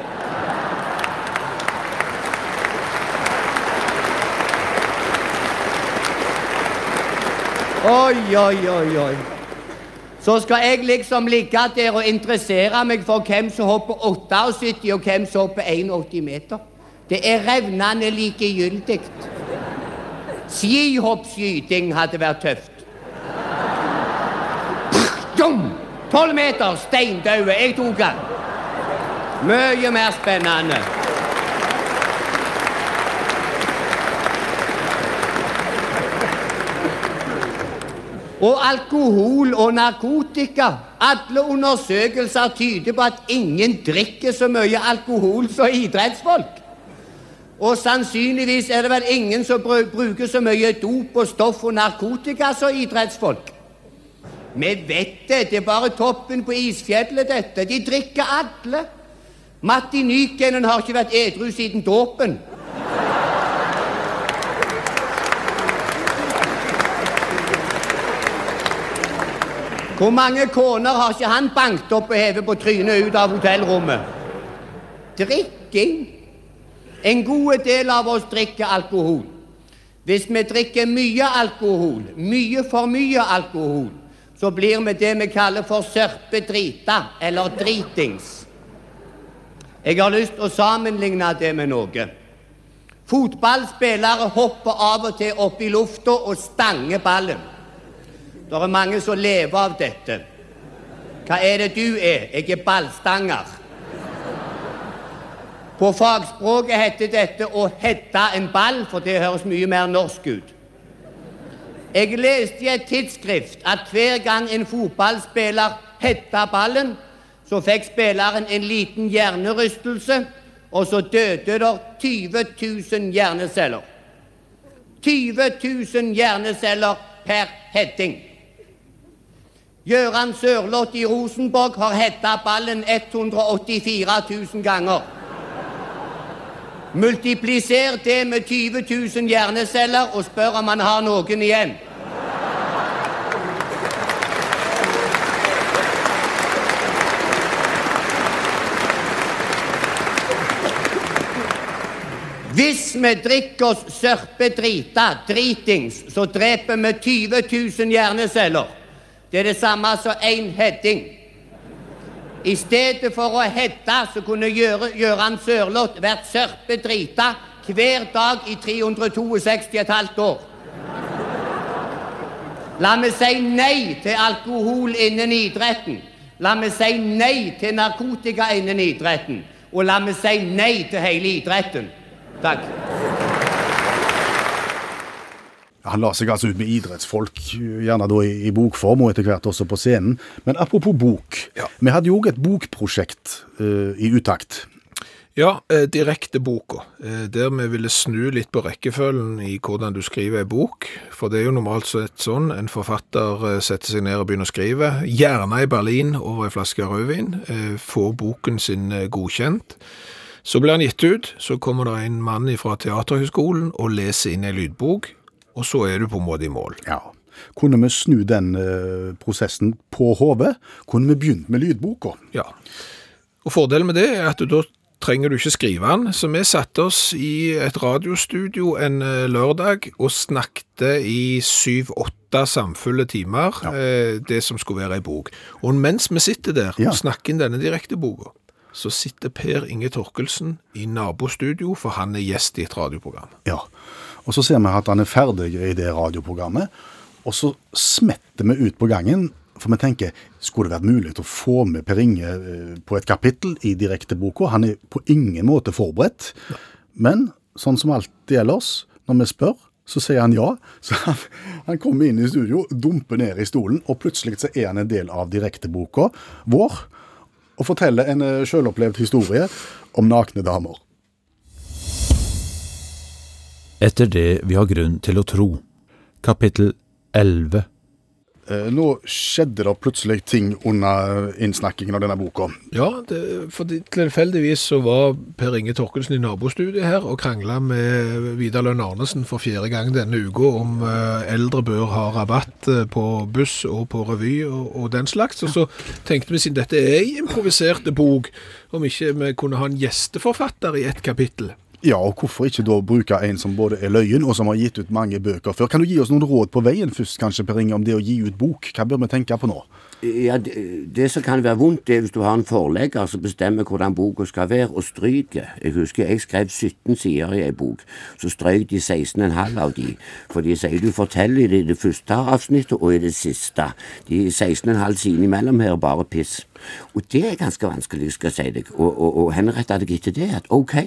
Oi, oi, oi, oi. Så skal jeg liksom ligge der og interessere meg for hvem som hopper 78 og hvem som hopper 81 meter. Det er revnende likegyldig. Skihoppskyting hadde vært tøft. Tolv meter, steindaude. Jeg tok den. Mye mer spennende. Og alkohol og narkotika. Alle undersøkelser tyder på at ingen drikker så mye alkohol som idrettsfolk. Og sannsynligvis er det vel ingen som bruker så mye dop og stoff og narkotika som idrettsfolk. Vi vet det, det er bare toppen på isfjellet, dette. De drikker alle. Matti Nykenen har ikke vært edru siden dåpen. Hvor mange koner har ikke han banket opp og hevet på trynet ut av hotellrommet? Drikking. En god del av oss drikker alkohol. Hvis vi drikker mye alkohol, mye for mye alkohol, så blir vi det vi kaller for sørpedrita, eller dritings. Jeg har lyst til å sammenligne det med noe. Fotballspillere hopper av og til opp i lufta og stanger ballen. Det er mange som lever av dette. Hva er det du er? Jeg er ballstanger. På fagspråket heter dette å hette en ball, for det høres mye mer norsk ut. Jeg leste i et tidsskrift at hver gang en fotballspiller hetta ballen, så fikk spilleren en liten hjernerystelse, og så døde det 20 000 hjerneceller. 20 000 hjerneceller per heading. Gøran Sørloth i Rosenborg har hetta ballen 184 000 ganger. Multipliser det med 20 000 hjerneceller og spør om han har noen igjen. Hvis vi drikker oss sørpedrita, dritings, så dreper vi 20 000 hjerneceller. Det er det samme som én heading. I stedet for å hedde, så kunne Gøran Sørloth vært sørpedrita hver dag i 362,5 år. La meg si nei til alkohol innen idretten. La meg si nei til narkotika innen idretten. Og la meg si nei til hele idretten. Takk. Han la seg altså ut med idrettsfolk, gjerne da i, i bokform, og etter hvert også på scenen. Men apropos bok. Vi hadde jo òg et bokprosjekt uh, i utakt. Ja, eh, direkte boka, eh, der vi ville snu litt på rekkefølgen i hvordan du skriver en bok. For det er jo normalt sett sånn, en forfatter eh, setter seg ned og begynner å skrive, gjerne i Berlin over en flaske rødvin, eh, får boken sin eh, godkjent. Så blir han gitt ut, så kommer det en mann fra Teaterhøgskolen og leser inn en lydbok, og så er du på en måte i mål. Ja. Kunne vi snu den eh, prosessen på hodet, kunne vi begynt med lydboka. Ja. Og fordelen med det er at du da trenger du ikke skrive den. Så vi satte oss i et radiostudio en eh, lørdag og snakket i syv-åtte samfulle timer, eh, det som skulle være ei bok. Og mens vi sitter der Ja. og snakker inn denne direkteboka, så sitter Per Inge Torkelsen i nabostudio, for han er gjest i et radioprogram. Ja. Og så ser vi at han er ferdig i det radioprogrammet, og så smetter vi ut på gangen, for vi tenker, skulle det vært mulig å få med Per Inge eh, på et kapittel i direkteboka? Han er på ingen måte forberedt, men sånn som alltid ellers, når vi spør, så sier han ja. Så han, han kommer inn i studio, dumper ned i stolen, og plutselig så er han en del av direkteboka vår, og forteller en sjølopplevd historie om nakne damer. Etter det vi har grunn til å tro. Kapittel 11. Eh, Nå skjedde det plutselig ting under innsnakkingen av denne boka. Ja, det, for tilfeldigvis så var Per Inge Torkelsen i nabostudiet her og krangla med Vidar Lønn Arnesen for fjerde gang denne uka om eh, eldre bør ha rabatt eh, på buss og på revy og, og den slags. Og så tenkte vi siden dette er en improviserte bok, om ikke vi kunne ha en gjesteforfatter i ett kapittel. Ja, og hvorfor ikke da bruke en som både er løyen og som har gitt ut mange bøker før? Kan du gi oss noen råd på veien først, kanskje, Per Inge, om det å gi ut bok? Hva bør vi tenke på nå? Ja, det, det som kan være vondt, er hvis du har en forlegger som bestemmer hvordan boka skal være, og stryker. Jeg husker jeg skrev 17 sider i ei bok, så strøyk de 16,5 av de. For de sier du forteller i det, første avsnittet og i det siste. De 16,5 sidene imellom her er bare piss. Og det er ganske vanskelig, skal jeg si deg. Og, og, og henretta deg etter det. At ok,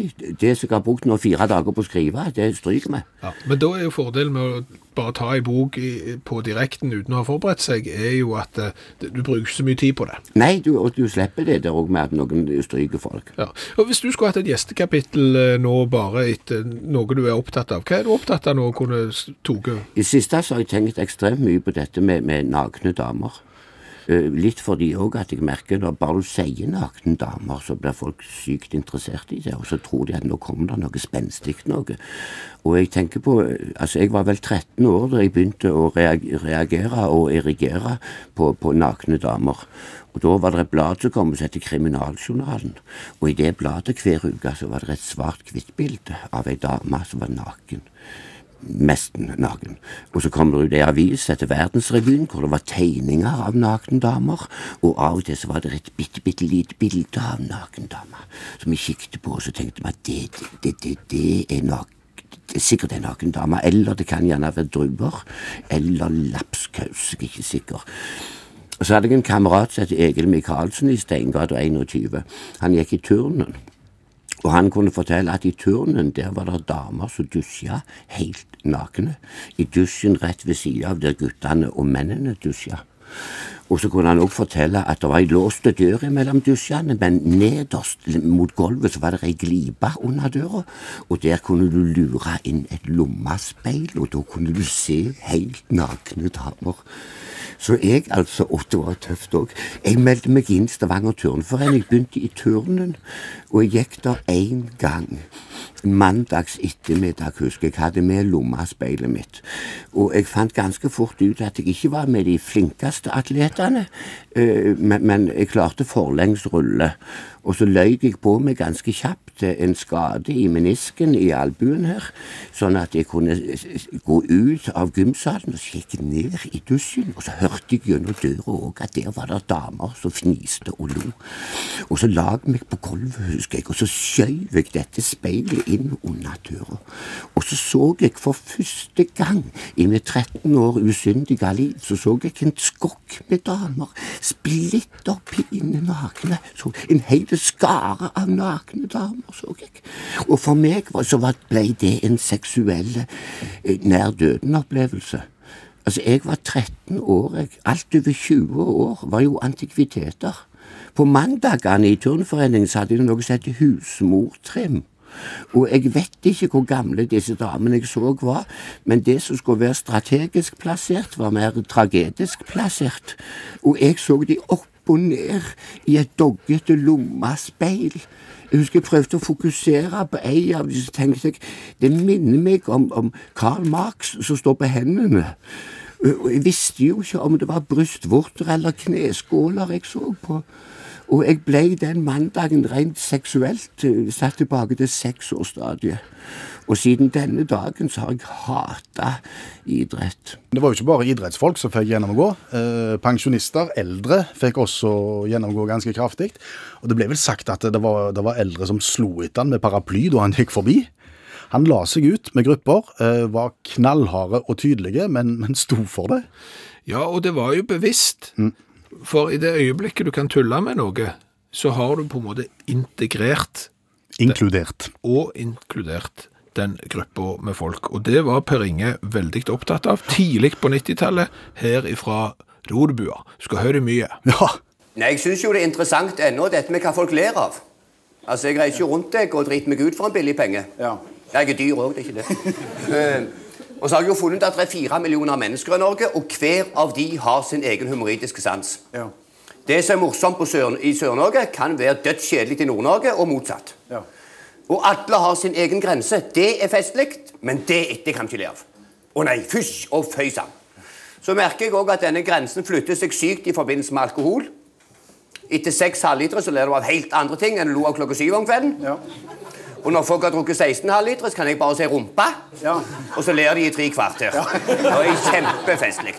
det som jeg har brukt nå fire dager på å skrive, det stryker vi. Ja, men da er jo fordelen med å bare ta en bok på direkten uten å ha forberedt seg, er jo at eh, du bruker ikke så mye tid på det. Nei, du, og du slipper det der òg med at noen stryker folk. Ja. Og Hvis du skulle hatt et gjestekapittel eh, nå bare etter noe du er opptatt av, hva er du opptatt av nå å kunne toge? I siste så har jeg tenkt ekstremt mye på dette med, med nakne damer. Eh, Litt fordi òg at jeg merker når du sier nakne damer, så blir folk sykt interessert i det, og så tror de at nå kommer det noe spenstig noe. Og jeg tenker på Altså, jeg var vel 13 år da jeg begynte å reagere og erigere på, på nakne damer. Og da var det et blad som kom som het Kriminaljournalen. Og i det bladet hver uke så var det et svart-hvitt-bilde av ei dame som var naken nesten naken. Og så kom det ut ei avis etter Verdensrevyen hvor det var tegninger av nakne damer, og av og til så var det et bitte, bitte lite bilde av nakendamer naken som vi kikket på, og så tenkte vi at det, det, det, det er nak det er sikkert en naken dame, eller det kan gjerne være druer, eller lapskaus, jeg er ikke sikker. Og så hadde jeg en kamerat som het Egil Michaelsen i Steingata 21. Han gikk i turnen. Og han kunne fortelle at i turnen der var det damer som dusja helt nakne. I dusjen rett ved sida av der guttene og mennene dusja. Og så kunne han òg fortelle at det var ei låst dør mellom dusjene, men nederst mot gulvet så var det ei glipe under døra, og der kunne du lure inn et lommespeil, og da kunne du se helt nakne damer. Så jeg altså, Åtte var tøft òg, jeg meldte meg inn Stavanger Turnforening, begynte i turnen, og jeg gikk der én gang. Mandags ettermiddag, husker jeg, hadde med lommespeilet mitt. Og jeg fant ganske fort ut at jeg ikke var med de flinkeste atletene, eh, men, jeg klarte forlengs rulle. Og så løy jeg på meg ganske kjapt eh, en skade i menisken i albuen her, sånn at jeg kunne gå ut av gymsalen og så gikk jeg ned i dusjen, og så hørte jeg gjennom døra òg at der var det damer som fniste og lo. Og så la jeg meg på gulvet, husker jeg, og så skjøv jeg dette speilet inn under døra. Og så så jeg for første gang i mitt 13 år usyndige liv, så så jeg en skokk med damer, splitter pine nakne, så en hel skare av nakne damer, så jeg. Og for meg så ble det en seksuell eh, nær døden-opplevelse. Altså, jeg var 13 år, jeg. Alt over 20 år var jo antikviteter. På mandagene i turnforeningen så hadde de noe som heter husmortrim. Og jeg vet ikke hvor gamle disse damene jeg så var, men det som skulle være strategisk plassert, var mer tragedisk plassert. Og jeg så de opp og ned i et doggete lommespeil. Jeg husker jeg prøvde å fokusere på ei av dem, så tenkte jeg det minner meg om, om Karl Marx som står på hendene. Jeg visste jo ikke om det var brystvorter eller kneskåler jeg så på. Og jeg ble den mandagen rent seksuelt eh, satt tilbake til seksårsstadiet. Og siden denne dagen så har jeg hata idrett. Det var jo ikke bare idrettsfolk som fikk gjennomgå. Eh, pensjonister, eldre, fikk også gjennomgå ganske kraftig. Og det ble vel sagt at det var, det var eldre som slo etter han med paraply da han gikk forbi. Han la seg ut med grupper, eh, var knallharde og tydelige, men, men sto for det. Ja, og det var jo bevisst. For i det øyeblikket du kan tulle med noe, så har du på en måte integrert Inkludert. og inkludert den gruppa med folk. Og det var Per Inge veldig opptatt av tidlig på 90-tallet her ifra Rodebua. Skal høre mye. Ja. Nei, Jeg syns jo det er interessant ennå, dette med hva folk ler av. Altså, Jeg reiser jo rundt deg og driter meg ut for en billig penge. Ja. Jeg er dyr òg, det er ikke det. Og så har jeg jo funnet at det er fire millioner mennesker i Norge, og hver av de har sin egen humoristiske sans. Ja. Det som er morsomt sør, i Sør-Norge, kan være dødskjedelig i Nord-Norge, og motsatt. Ja. Og alle har sin egen grense. Det er festlig, men det, etter kan vi ikke le av. Å nei, fysj og føy sann. Så merker jeg òg at denne grensen flytter seg sykt i forbindelse med alkohol. Etter seks halvlitere så ler du av helt andre ting enn du lo av klokka syv om kvelden. Ja. Og når folk har drukket 16 halvlitere, så kan jeg bare si rumpa, Ja. og så ler de i tre kvarter. Det er kjempefestlig.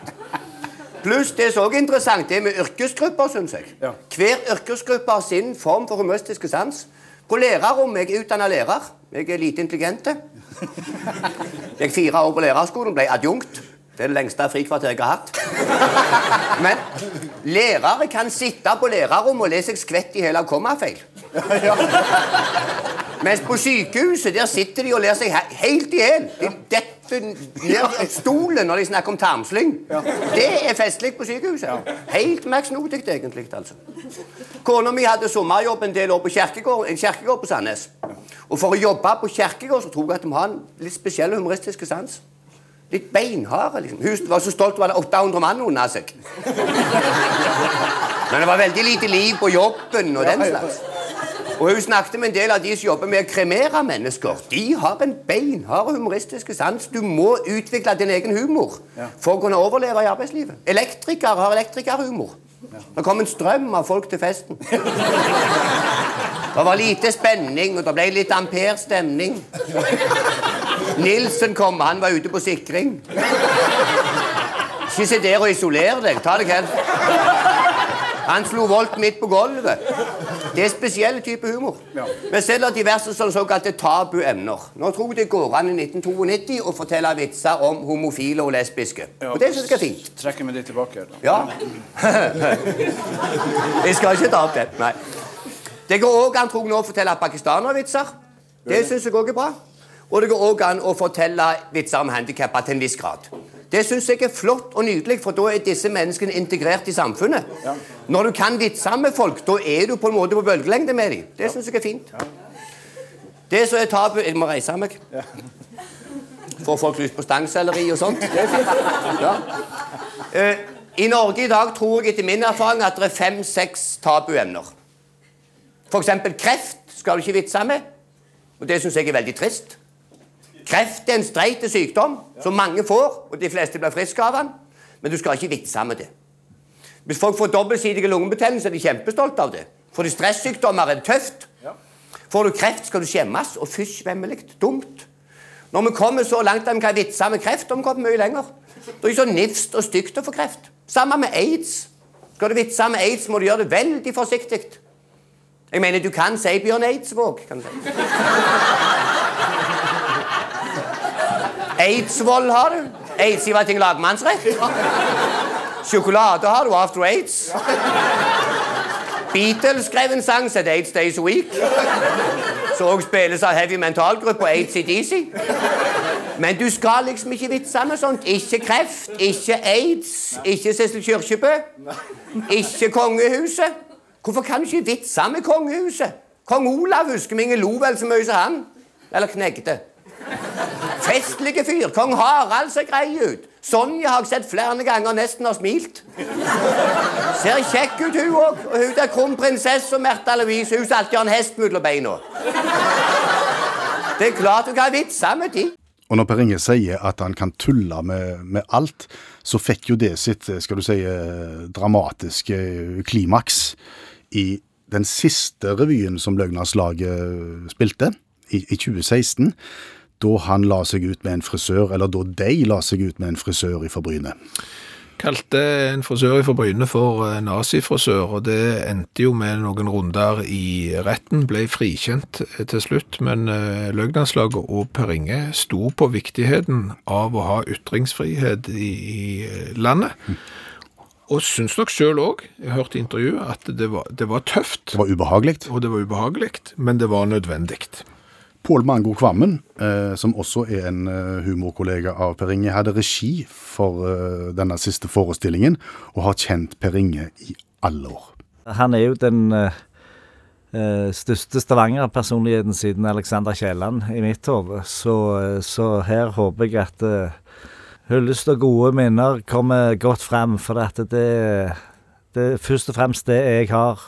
Pluss det som også er interessant, det med yrkesgrupper, syns jeg. Ja. Hver yrkesgruppe har sin form for humøstiske sans. På lærerrommet jeg er utdanna lærer. Jeg er lite intelligent. Jeg fire år på lærerskolen ble adjunkt. Det er det lengste frikvarteret jeg har hatt. Men lærere kan sitte på lærerrommet og le seg skvett i hele av kommafeil. Mens på sykehuset der sitter de og ler seg he helt i hjel. De detter ned stolen når de snakker om tarmslyng. Det er festlig på sykehuset. Helt merksnodig, egentlig. altså. Kona mi hadde sommerjobb en del år på kjerkegård, en kjerkegård på Sandnes. Og For å jobbe på kjerkegård så tror jeg at de har en litt spesiell humoristisk sans. Litt beinharde. liksom. Hun var så stolt at det 800 mann under seg. Men det var veldig lite liv på jobben og den slags. Og hun snakket med en del av de som jobber med å kremere mennesker. De har en beinhard humoristisk sans. Du må utvikle din egen humor for å kunne overleve i arbeidslivet. Elektrikere har elektrikerhumor. Det kom en strøm av folk til festen. Det var lite spenning, og det ble litt amperstemning. Nilsen kom, han var ute på sikring. Ikke sitt der og isoler deg. Ta deg hen. Han slo volt midt på gulvet. Det er spesielle type humor. Men selv har diverse sånne såkalte tabuemner. Nå tror jeg det går an i 1992 å fortelle vitser om homofile og lesbiske. Og det synes jeg er fint. Trekker vi det tilbake. Da. Ja. jeg skal ikke ta opp det. Nei. Det går òg an tror jeg, nå å fortelle pakistanervitser. Det syns jeg òg er bra. Og det går òg an å fortelle vitser om handikappa til en viss grad. Det syns jeg er flott og nydelig, for da er disse menneskene integrert i samfunnet. Når du kan vitser med folk, da er du på en måte på bølgelengde med dem. Det syns jeg er fint. Det som er tabu Jeg må reise meg. Får folk lyst på stangselleri og sånt? Det er fint. Ja. Eh, I Norge i dag tror jeg etter min erfaring at det er fem-seks tabuemner. Eksempel kreft skal du ikke vitse med. Og det syns jeg er veldig trist. Kreft er en streit sykdom som mange får, og de fleste blir friske av den. Men du skal ikke vitse med det. Hvis folk får dobbeltsidige lungebetennelse, er de kjempestolte av det. Får de stressykdommer, er det tøft. Får du kreft, skal du skjemmes, og fysj, vemmelig. Dumt. Når vi kommer så langt at vi kan vitse med kreft, har vi kommet mye lenger. Det er så nifst og stygt å få kreft. Samme med aids. Skal du vitse med aids, må du gjøre det veldig forsiktig. Jeg mener, du kan si Bjørn Eidsvåg. kan du si. Eidsvoll har du. Eidsivating lagmannsrett. Sjokolade har du after aids. Beatles skrev en sang som het Aids Days a Week. Som òg spilles av heavy mentalgruppe ACDC. Men du skal liksom ikke vitse med sånt. Ikke kreft, ikke aids, ikke Sissel Kyrkjebø. Ikke kongehuset. Hvorfor kan du ikke vitse med kongehuset? Kong Olav husker vi ingen lo vel så mye som han. Eller knegte. Festlige fyr. Kong Harald ser grei ut. Sonja har jeg sett flere ganger nesten har smilt. Ser kjekk ut, hun òg. Og hun der kronprinsessa Märtha Louise, hun som alltid har en hest mellom beina. Det er klart du kan vitse med de. Og når Per Inge sier at han kan tulle med, med alt, så fikk jo det sitt skal du si, eh, dramatiske klimaks i den siste revyen som Løgnaslaget spilte, i, i 2016. Da han la seg ut med en frisør, eller da de la seg ut med en frisør i Bryne. Kalte en frisør fra Bryne for eh, nazifrisør, og det endte jo med noen runder i retten. Ble frikjent eh, til slutt, men løgnanslaget og Per Inge sto på viktigheten av å ha ytringsfrihet i, i landet. Og syns nok sjøl òg, jeg hørte i intervjuet, at det var, det var tøft. Det var ubehagelig. Og det var ubehagelig, men det var nødvendig. Pål Mango Kvammen, eh, som også er en eh, humorkollega av Per Inge, hadde regi for eh, denne siste forestillingen, og har kjent Per Inge i alle år. Han er jo den eh, eh, største Stavanger-personligheten siden Alexander Kielland i mitt hode. Så, eh, så her håper jeg at hyllest og gode minner kommer godt frem. For at det, er først og fremst det jeg har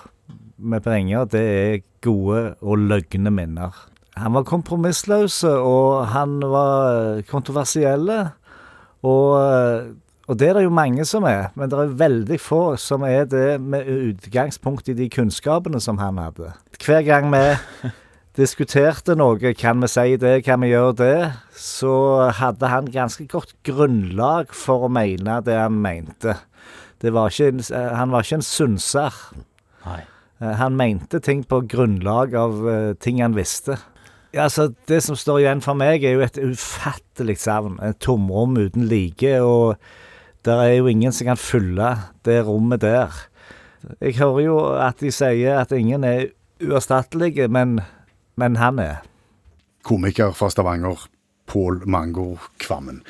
med Per Inge, det er gode og løgne minner. Han var kompromissløs, og han var kontroversielle. Og, og det er det jo mange som er, men det er veldig få som er det med utgangspunkt i de kunnskapene som han hadde. Hver gang vi diskuterte noe, kan vi si det, kan vi gjøre det, så hadde han ganske godt grunnlag for å mene det han mente. Det var ikke han var ikke en synser. Nei. Eh, Han mente ting på grunnlag av eh, ting han visste. Ja, altså, Det som står igjen for meg, er jo et ufattelig savn. Et tomrom uten like. Og det er jo ingen som kan fylle det rommet der. Jeg hører jo at de sier at ingen er uerstattelige, men, men han er. Komiker fra Stavanger, Pål Mango Kvammen.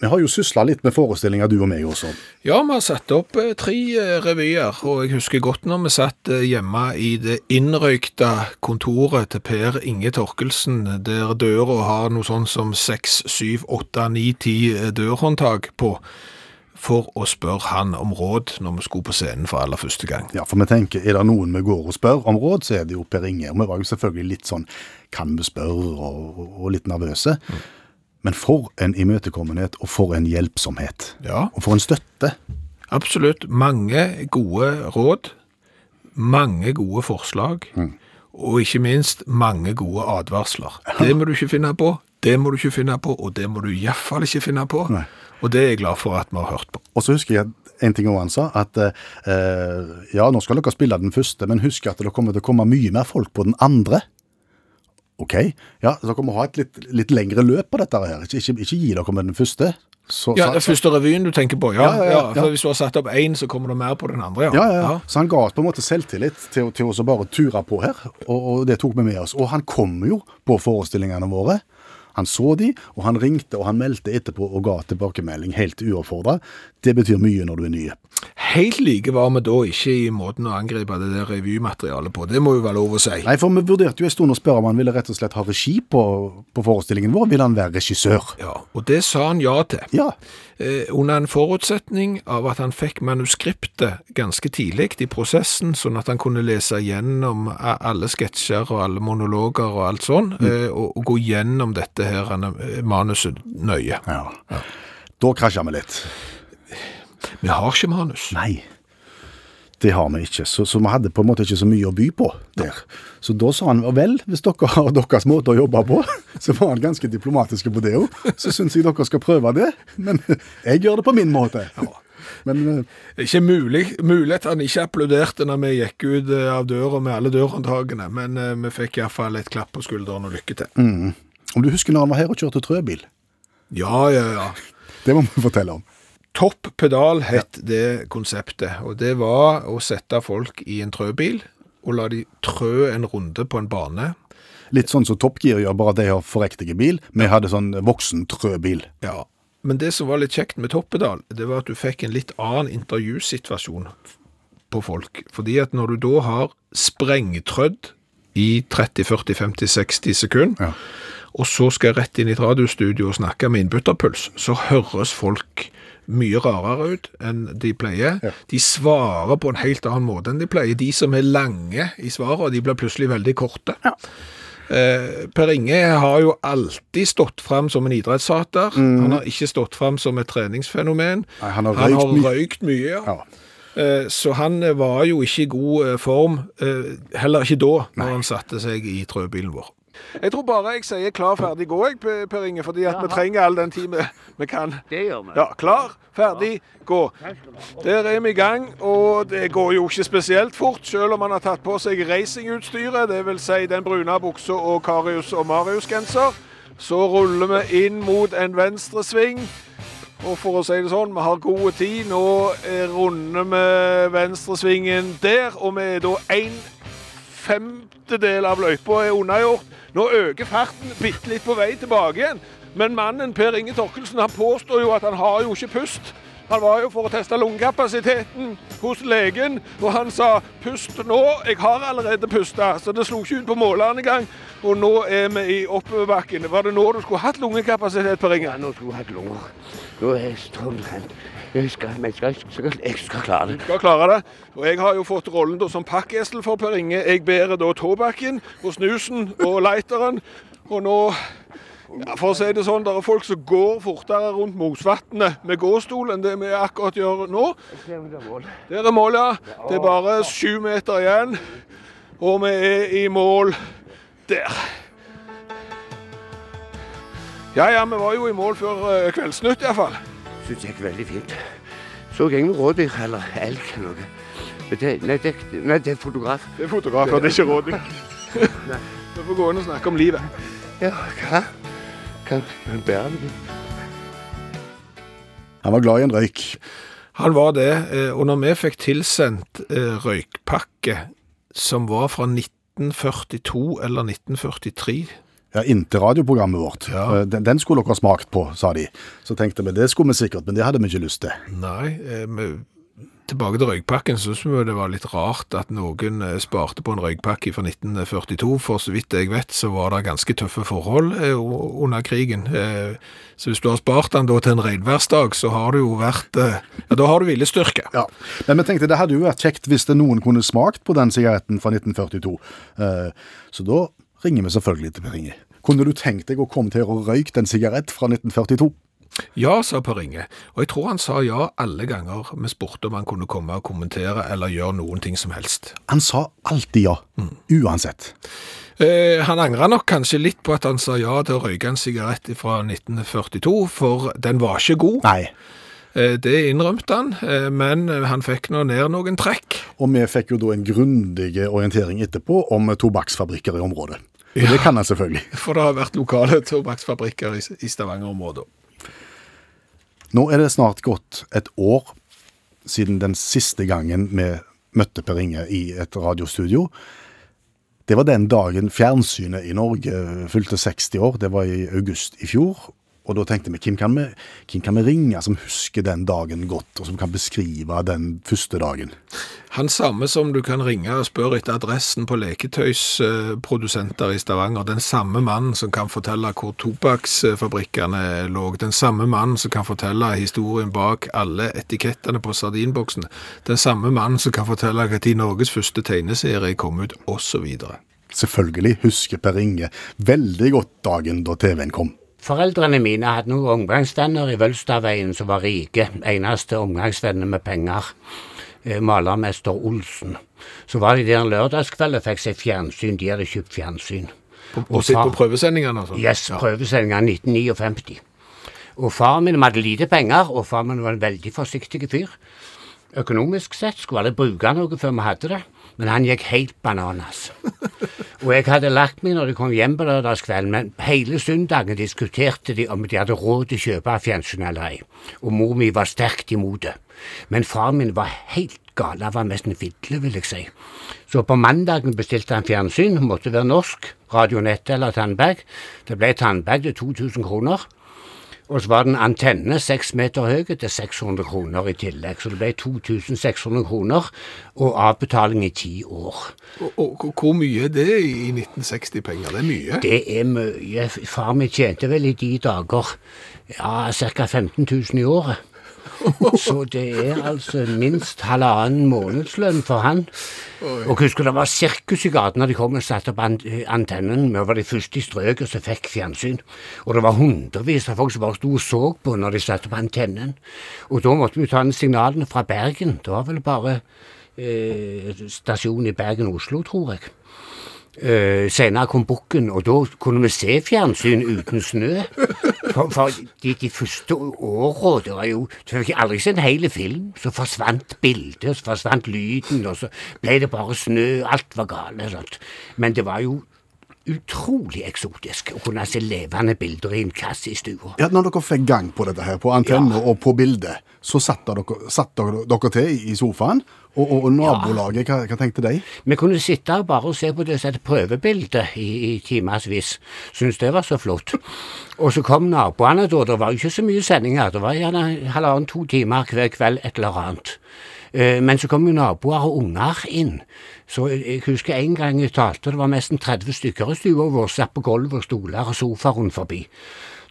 Vi har jo sysla litt med forestillinger, du og meg også. Ja, vi har satt opp eh, tre eh, revyer, og jeg husker godt når vi satt eh, hjemme i det innrøykta kontoret til Per Inge Torkelsen, der døra har noe sånn som seks, syv, åtte, ni, ti dørhåndtak på, for å spørre han om råd når vi skulle på scenen for aller første gang. Ja, for vi tenker, er det noen vi går og spør om råd, så er det jo Per Inge. Og vi var jo selvfølgelig litt sånn, kan vi spørre, og, og, litt nervøse. Men for en imøtekommenhet, og for en hjelpsomhet. Ja. Og for en støtte. Absolutt. Mange gode råd, mange gode forslag, og ikke minst mange gode advarsler. Det må du ikke finne på, det må du ikke finne på, og det må du iallfall ikke finne på. Og det er jeg glad for at vi har hørt på. Og så husker jeg en ting han sa, at eh, ja, nå skal dere spille den første, men husk at det kommer til å komme mye mer folk på den andre. Ok, ja, så dere må ha et litt, litt lengre løp på dette her. Ikke, ikke, ikke gi dere med den første. Så, Ja, den første revyen du tenker på, ja. Ja, ja, ja, for. Hvis du har satt opp én, så kommer det mer på den andre, ja. Ja, ja, ja. Så han ga oss på en måte selvtillit til, til å bare ture på her, og, og det tok vi med oss. Og han kom jo på forestillingene våre. Han så de, og han ringte og han meldte etterpå og ga tilbakemelding helt uoppfordra. Det betyr mye når du er ny. Helt like var vi da ikke i måten å angripe det der revymaterialet på. Det må jo være lov å si. Nei, for vi vurderte jo en stund å spørre om han ville rett og slett ha regi på, på forestillingen vår. Ville han være regissør? Ja, og det sa han ja til. Ja. Eh, under en forutsetning av at han fikk manuskriptet ganske tidlig i prosessen, sånn at han kunne lese gjennom alle sketsjer og alle monologer og alt sånn, eh, og, og gå gjennom dette her eh, manuset nøye. Ja. Da krasja vi litt. Vi har ikke manus. Nei. Det har vi ikke, så, så vi hadde på en måte ikke så mye å by på der. Så da sa han vel, hvis dere har deres måte å jobbe på, så var han ganske diplomatiske på det òg. Så syns jeg dere skal prøve det, men jeg gjør det på min måte. Men eh, Ikke mulig, mulig at han ikke applauderte når vi gikk ut eh, av døra med alle dørhåndtakene, men eh, vi fikk iallfall et klapp på skulderen og lykke til. mm. om du husker når han var her og kjørte trøbil? Ja, ja, ja. Det må vi fortelle om. Topp pedal het det konseptet, og det var å sette folk i en trøbil og la de trø en runde på en bane. Litt sånn som Top Gear gjør, bare at de har forrektige bil. Vi hadde sånn voksen trøbil. Ja, men det som var litt kjekt med toppedal, det var at du fikk en litt annen intervjusituasjon på folk. Fordi at når du da har sprengtrødd i 30, 40, 50, 60 sekunder, og så skal jeg rett inn i et radiostudio og snakke med innbytterpuls, så høres folk mye rarere ut enn de pleier. De svarer på en helt annen måte enn de pleier. De som er lange i svaret, de blir plutselig veldig korte. Eh, per Inge har jo alltid stått fram som en idrettshater. Han har ikke stått fram som et treningsfenomen. Nei, han har han røykt har mye. røykt mye, ja. Eh, Så han eh, var jo ikke i god eh, form, eh, heller ikke da, når han satte seg i trøbilen vår. Jeg tror bare jeg sier klar, ferdig, gå, jeg, Per- Inge, fordi at vi trenger all den tid vi, kan. Det gjør vi. Ja, klar, ferdig, gå. Der er vi i gang, og det går jo ikke spesielt fort, selv om han har tatt på seg racingutstyret, det vil si den brune buksa og Karius og Marius-genser. Så ruller vi inn mot en venstresving, og for å si det sånn, vi har gode tid. Nå eh, runder vi venstresvingen der, og vi er da en femtedel av løypa er unnagjort. Nå øker farten bitte litt på vei tilbake igjen. Men mannen Per Inge Torkelsen han påstår jo at han har jo ikke pust. Han var jo for å teste lungekapasiteten hos legen, og han sa 'pust nå'. Jeg har allerede pusta, så det slo ikke ut på måleren engang. Og nå er vi i oppoverbakken. Var det nå du skulle hatt lungekapasitet Per Inge? Ja, nå skulle jeg hatt lunger. Nå er jeg strømtrent. Jeg skal, jeg skal, jeg skal klare det. skal klare det. Og jeg har jo fått rollen da som pakkesel for Per Inge. Jeg bærer da tobakken og snusen og lighteren. Og nå ja, For å si det sånn, det er folk som går fortere rundt Mosvatnet med gåstol enn det vi akkurat gjør nå. Der er mål, ja. Det er bare sju meter igjen. Og vi er i mål der. Ja ja, vi var jo i mål før eh, Kveldsnytt iallfall. Syns det gikk veldig fint. Så jeg ingen rådyr eller elg eller noe. Men det, nei, det, nei, det er fotograf. Det er fotograf, og det er ikke rådyr. Vi får gå inn og snakke om livet. Ja, hva? Kan man bære det? Han var glad i en røyk. Han var det, eh, og når vi fikk tilsendt eh, røykpakke som var fra 1942 eller 1943 Ja, Inntil radioprogrammet vårt. Ja. Den, den skulle dere ha smakt på, sa de. Så tenkte vi det skulle vi sikkert, men det hadde vi ikke lyst til. Nei, eh, tilbake til røykpakken, så synes vi det var litt rart at noen eh, sparte på en røykpakke fra 1942. For så vidt jeg vet, så var det ganske tøffe forhold eh, under krigen. Eh, Så hvis du har spart den da til en regnværsdag, så har du jo vært eh, Ja, da har du viljestyrke. Ja, Men vi tenkte det hadde jo vært kjekt hvis det noen kunne smakt på den sigaretten fra 1942. Eh, Så da ringer vi selvfølgelig til Per Inge. Kunne du tenkt deg å komme til å røyke en sigarett fra 1942? Ja, sa Per Inge, og jeg tror han sa ja alle ganger vi spurte om han kunne komme og kommentere eller gjøre noen ting som helst. Han sa alltid ja, uansett. Eh, han angra nok kanskje litt på at han sa ja til å røyke en sigarett fra 1942, for den var ikke god. Nei. Eh, det innrømte han, eh, men han fikk nå ned noen trekk. Og vi fikk jo da en grundig orientering etterpå om tobakksfabrikker i området. Og det kan han selvfølgelig. For det har vært lokale tobakksfabrikker i, i Stavanger-området. Nå er det snart gått et år siden den siste gangen vi møtte Per Inge i et radiostudio. Det var den dagen fjernsynet i Norge fylte 60 år. Det var i august i fjor. Og da tenkte vi, hvem kan vi, hvem kan vi ringe som husker den dagen godt, og som kan beskrive den første dagen? Han samme som du kan ringe og spørre etter adressen på leketøysprodusenter i Stavanger. Den samme mannen som kan fortelle hvor tobakksfabrikkene lå. Den samme mannen som kan fortelle historien bak alle etikettene på sardinboksen. Den samme mannen som kan fortelle når Norges første tegneserie kom ut, osv. Selvfølgelig husker Per Inge veldig godt dagen da TV-en kom. Foreldrene mine hadde noen omgangsvenner i Vølstadveien som var rike. Eneste omgangsvenner med penger. Eh, Malermester Olsen. Så var de der en lørdagskveld og fikk seg fjernsyn. De hadde kjøpt fjernsyn. Og sitt på prøvesendingene og sånn? Yes, prøvesendingene 1959. Og far min hadde lite penger, og far min var en veldig forsiktig fyr. Økonomisk sett skulle alle bruke noe før vi hadde det, men han gikk helt bananas. Og jeg hadde lagt meg når de kom hjem på lørdagskvelden, men hele søndagen diskuterte de om de hadde råd til å kjøpe fjernsyn eller ei, og mor mi var sterkt imot det. Men far min var helt gal, han var nesten fidle, vil jeg si. Så på mandagen bestilte han fjernsyn, måtte være norsk, Radionettet eller Tandberg. Det ble Tandberg til 2000 kroner. Og så var det en antenne seks meter høy til 600 kroner i tillegg, så det ble 2600 kroner og avbetaling i ti år. Og, og hvor mye er det i 1960-penger? Det er mye? Det er mye. Far min tjente vel i de dager ja, ca. 15 000 i året. Så det er altså minst halvannen månedslønn for han. Og husker det var sirkus i gaten når de kom og satte opp an antennen. Vi var de første i strøket som fikk fjernsyn. Og det var hundrevis av folk som bare sto og så på når de satte opp antennen. Og da måtte vi ta inn signalene fra Bergen. Det var vel bare eh, stasjonen i Bergen-Oslo, tror jeg. Uh, senere kom bukken, og da kunne vi se fjernsyn uten snø. For, for de, de første åra det var jo fikk aldri en hel film. Så forsvant bildet, så forsvant lyden, og så ble det bare snø. Alt var galt. Men det var jo utrolig eksotisk å kunne se levende bilder i en kasse i stua. Ja, når dere fikk gang på dette her, på antenne og på bildet, så satt dere, satt dere, dere til i sofaen, og, og, nabolaget, hva, hva tenkte de? Vi kunne sitte og bare se på det som et prøvebilde i, i timevis. Syns det var så flott. Og så kom naboene da. Det var ikke så mye sendinger. Det var gjerne halvannen-to timer hver kveld et eller annet. Eh, Men så kom jo naboer og unger inn. Så jeg husker en gang jeg talte, det var nesten 30 stykker i stua vår, satt på gulvet og stoler og sofa rundt forbi.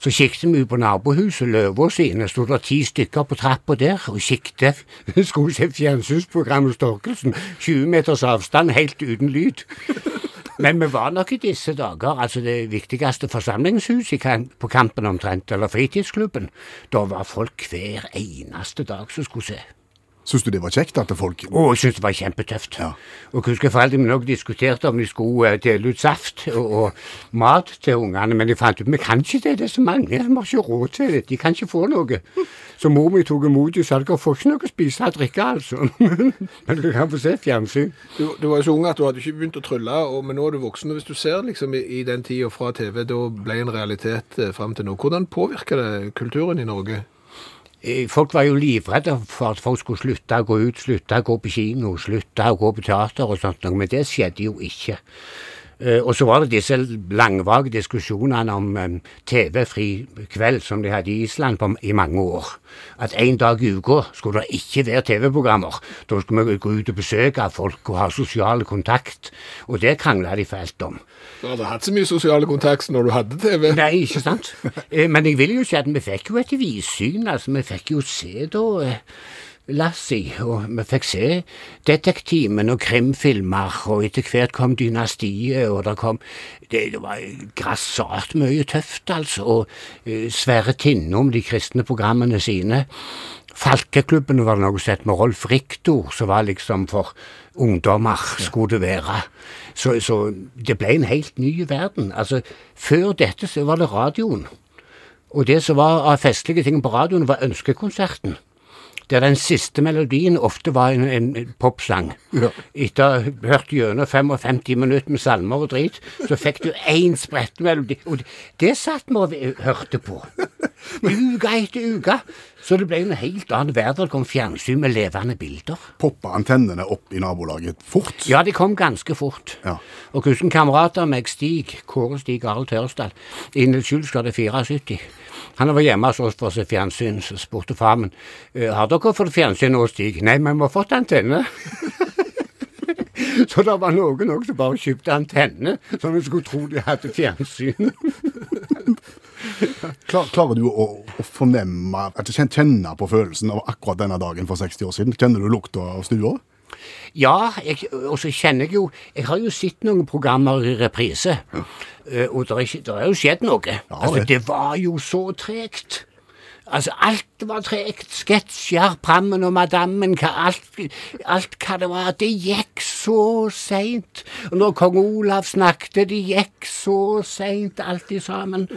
Så kikket vi på nabohuset, løva sine, sto det ti stykker på trappa der og kikket. Skulle se fjernsynsprogrammet Storkelsen, 20 meters avstand, helt uten lyd. Men vi var nok i disse dager altså det viktigste forsamlingshuset på Kampen omtrent, eller fritidsklubben. Da var folk hver eneste dag som skulle se. Syns du det var kjekt at folk Å, jeg syns det var kjempetøft. Og jeg husker foreldrene mine også diskuterte om de skulle eh, dele ut saft og, og mat til ungene, men de fant ut vi kan ikke det, det er så mange, vi har ikke råd til det, de kan ikke få noe. Så mor mi tok imot og sa dere får ikke noe å spise og drikke, altså. men dere kan få se fjernsyn. Du, du var jo så ung at du hadde ikke begynt å trylle, og, men nå er du voksen. og Hvis du ser liksom i, i den tida fra TV, da ble en realitet eh, fram til nå. Hvordan påvirker det kulturen i Norge? Eh, Folk var jo livredde for at folk skulle slutte å gå ut, slutte å gå på kino, slutte å gå på teater og sånt, noe, men det skjedde jo ikke. Eh, Og så var det disse langvage diskusjonene om TV-fri kveld som de hadde i Island på, i mange år. At en dag i uka skulle det ikke være TV-programmer. Da skulle vi gå ut og besøke folk og ha sosial kontakt. Og det krangla de fælt om. Du hadde hatt så mye sosial kontakt når du hadde TV. Nei, ikke sant? Eh, Men jeg vil jo si at vi fikk jo et vidsyn. Altså, vi fikk jo se da eh, Lassie, og vi fikk se Detektimen og krimfilmer, og etter hvert kom Dynastiet, og det kom Det, det var grassat mye tøft, altså. Og uh, Sverre Tinnom, de kristne programmene sine. Falkeklubben var det noe sett med Rolf Riktor, som var liksom for ungdommer, skulle det være. Så, så det ble en helt ny verden. Altså, før dette så var det radioen. Og det som var av festlige ting på radioen, var ønskekonserten. Der den siste melodien ofte var en, en popsang. Etter å ha hørt gjennom 55 minutter med salmer og drit, så fikk du én spretten melodi. Og det, satt vi og hørte på. Uke etter uke. Så det ble en helt annen verden. Det kom fjernsyn med levende bilder. Poppa antennene opp i nabolaget fort? Ja, de kom ganske fort. Ja. Og hvordan kamerater meg, Stig, Kåre Stig Arild Tørsdal, i Nils Skjulsgade 74. Han var hjemme hos oss for å se fjernsyn, så spurte far min «Eh, har dere fått fjernsyn nå, Stig. Nei, men vi har fått antenne. så det var noen òg som bare kjøpte antenne, så vi skulle tro de hadde fjernsyn. Klar, klarer du å, å fornemme, kjenne på følelsen av akkurat denne dagen for 60 år siden? Kjenner du lukta av stua? Ja, jeg, og så kjenner jeg jo Jeg har jo sett noen programmer i reprise, eh, og det er, jo skjedd noe. altså, det. det var jo så tregt. Altså, alt var tregt. Sketsjer, Prammen og Madammen, alt, alt hva det var. Det gikk så seint. Og når kong Olav snakket, det gikk så seint, alt i sammen.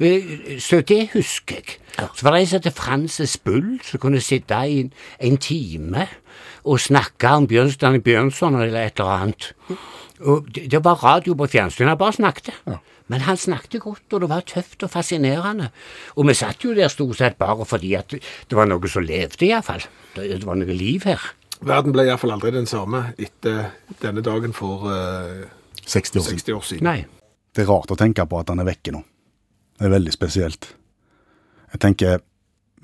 Eh, Så det husker jeg. Så var det en som het Frances Bull, som kunne sitte i en, en time og snakke om Bjørnstjerne Bjørnson eller et eller annet. Og det, det var radio på fjernsynet, han bare snakket. Men han snakket godt, og det var tøft og fascinerende. Og vi satt jo der stort sett bare fordi at det var noe som levde, iallfall. Det, det var noe liv her. Verden ble iallfall aldri den samme etter denne dagen for uh, 60 år siden. 60 år siden. Nei. Det er rart å tenke på at han er vekke nå. Det er veldig spesielt. Jeg tenker,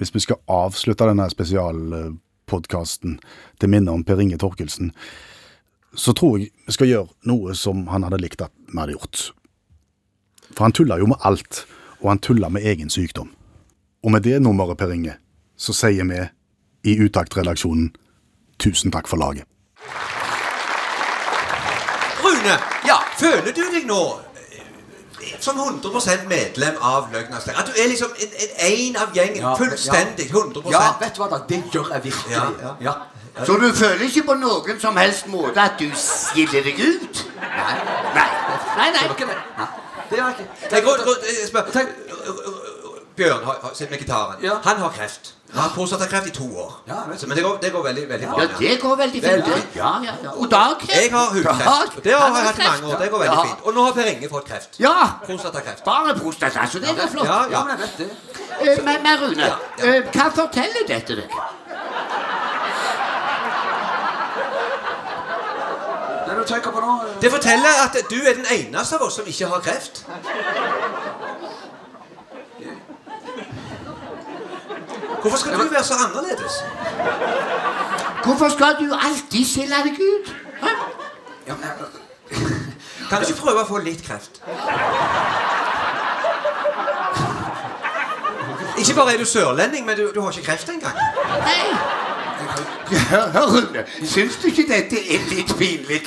hvis vi skal avslutte denne spesialpodkasten til minne om Per Inge Torkelsen, så tror jeg vi skal gjøre noe som han hadde likt at vi hadde gjort. For han tulla jo med alt, og han tulla med egen sykdom. Og med det nummeret, Per Inge, så sier vi i Utakt-redaksjonen tusen takk for laget. Rune, ja, føler du deg nå eh, som 100% medlem av Løgnas At du er liksom en, en, en av gjengen? Ja, fullstendig? 100 Ja, vet du hva da? Det gjør jeg virkelig. Ja, Ja. Så du føler ikke på noen som helst måte at du skiller deg ut? Nei. Nei. Nei, nei. nei. Det. Var ikke Tenk, Rune, Rune, spør, tenk, Bjørn har, har, sitter med gitaren. Han har kreft. Han har prostatakreft i to år. Så, men det går, det går veldig, veldig bra. Ja, det går veldig fint. Ja, ja, ja. Og Dag? Jeg har hudkreft. Det har jeg hatt i mange år. Det går veldig Ja. fint. Og nå har Per Inge fått kreft. Ja. Prostatakreft. Bare prostata, så det er flott. Ja, ja. men jeg vet det. Eh, Men, men Rune, eh, hva forteller dette deg? Det du tenker på nå Det forteller at du er den eneste av oss som ikke har kreft. Hvorfor skal du være så annerledes? Hvorfor skal du alltid skille deg ut? Hæ? Kan du ikke prøve å få litt kreft? Ikke bare er du sørlending, men du, du har ikke kreft engang. Hør, Rune, syns du ikke dette er litt pinlig?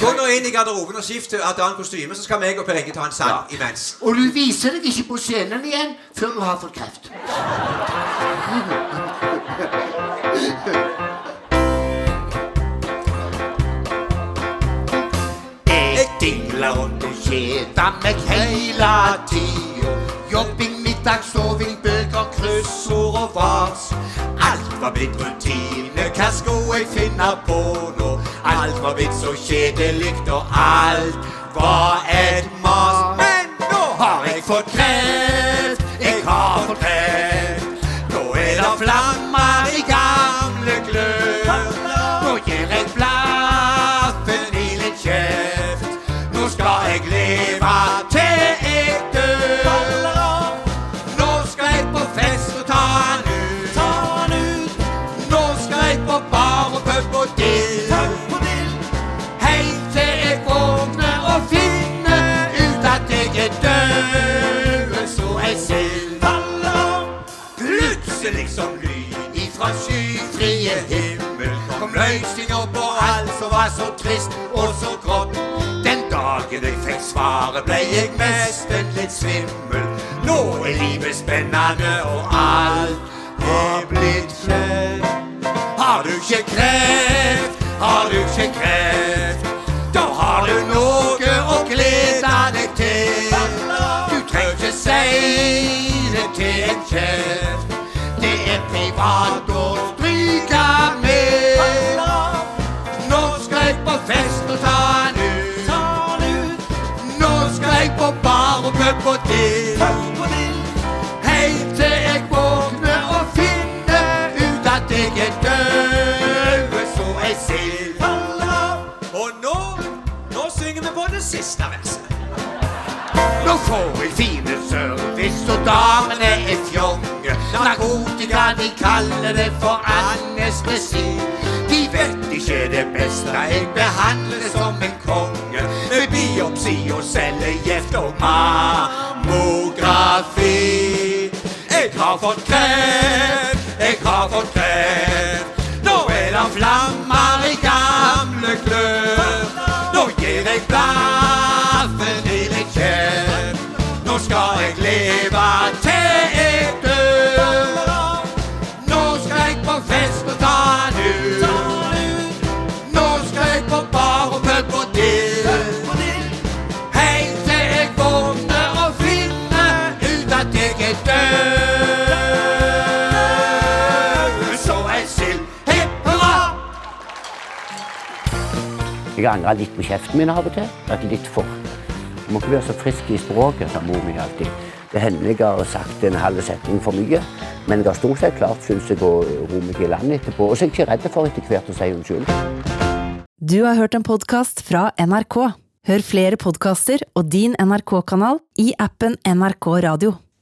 Gå nå inn i garderoben og skift til et annet kostyme, så skal meg og Per Inge ta en sang imens. Og du viser deg ikke på scenen igjen før du har fått kreft. Jeg dingler rundt og kjeder meg hele tida. Jobbing, middag, soving, bøker, kryssord og vas. Alt var blitt rutine, hva skulle jeg finne på nå? Alt var blitt så kjedelig, og alt var et mas. Men nå har jeg fått kreft, jeg har fått kreft. Nå er det flammer i gamle løsninger på alt som var så trist og så grått. Den dagen jeg fikk svaret, ble jeg nesten litt svimmel. Nå er livet spennende, og alt er blitt kjent. Har du ikke kreft, har du ikke kreft, da har du noe å glede deg til. Du trenger ikke si det til en kjeft, det er privat får jeg fine service, og damene er fjonge. Narkotika, de kaller det for anestesi. De vet ikke det beste, jeg behandler det som en konge. Med biopsi og cellegift og mammografi. Jeg har fått kreft, jeg har fått kreft. Nå er det flammer i gamle klør. Nå gir jeg blaffen jeg leve til jeg dør. Nå skal jeg på fest og ta den ut. Nå skal jeg på bar og pub og dill. Helt til jeg våkner og finner ut at jeg er død. Så jeg sild, hipp hurra! Jeg angrer litt på kjeften min av og til. Vært litt for Du må ikke være så frisk i språket, sa mor mi alltid. Det hender jeg har sagt en halv setning for mye, men jeg har stort sett klart, syns jeg, å ro meg i land etterpå. Og så er jeg ikke redd for etter hvert å si unnskyld. Du har hørt en podkast fra NRK. Hør flere podkaster og din NRK-kanal i appen NRK Radio.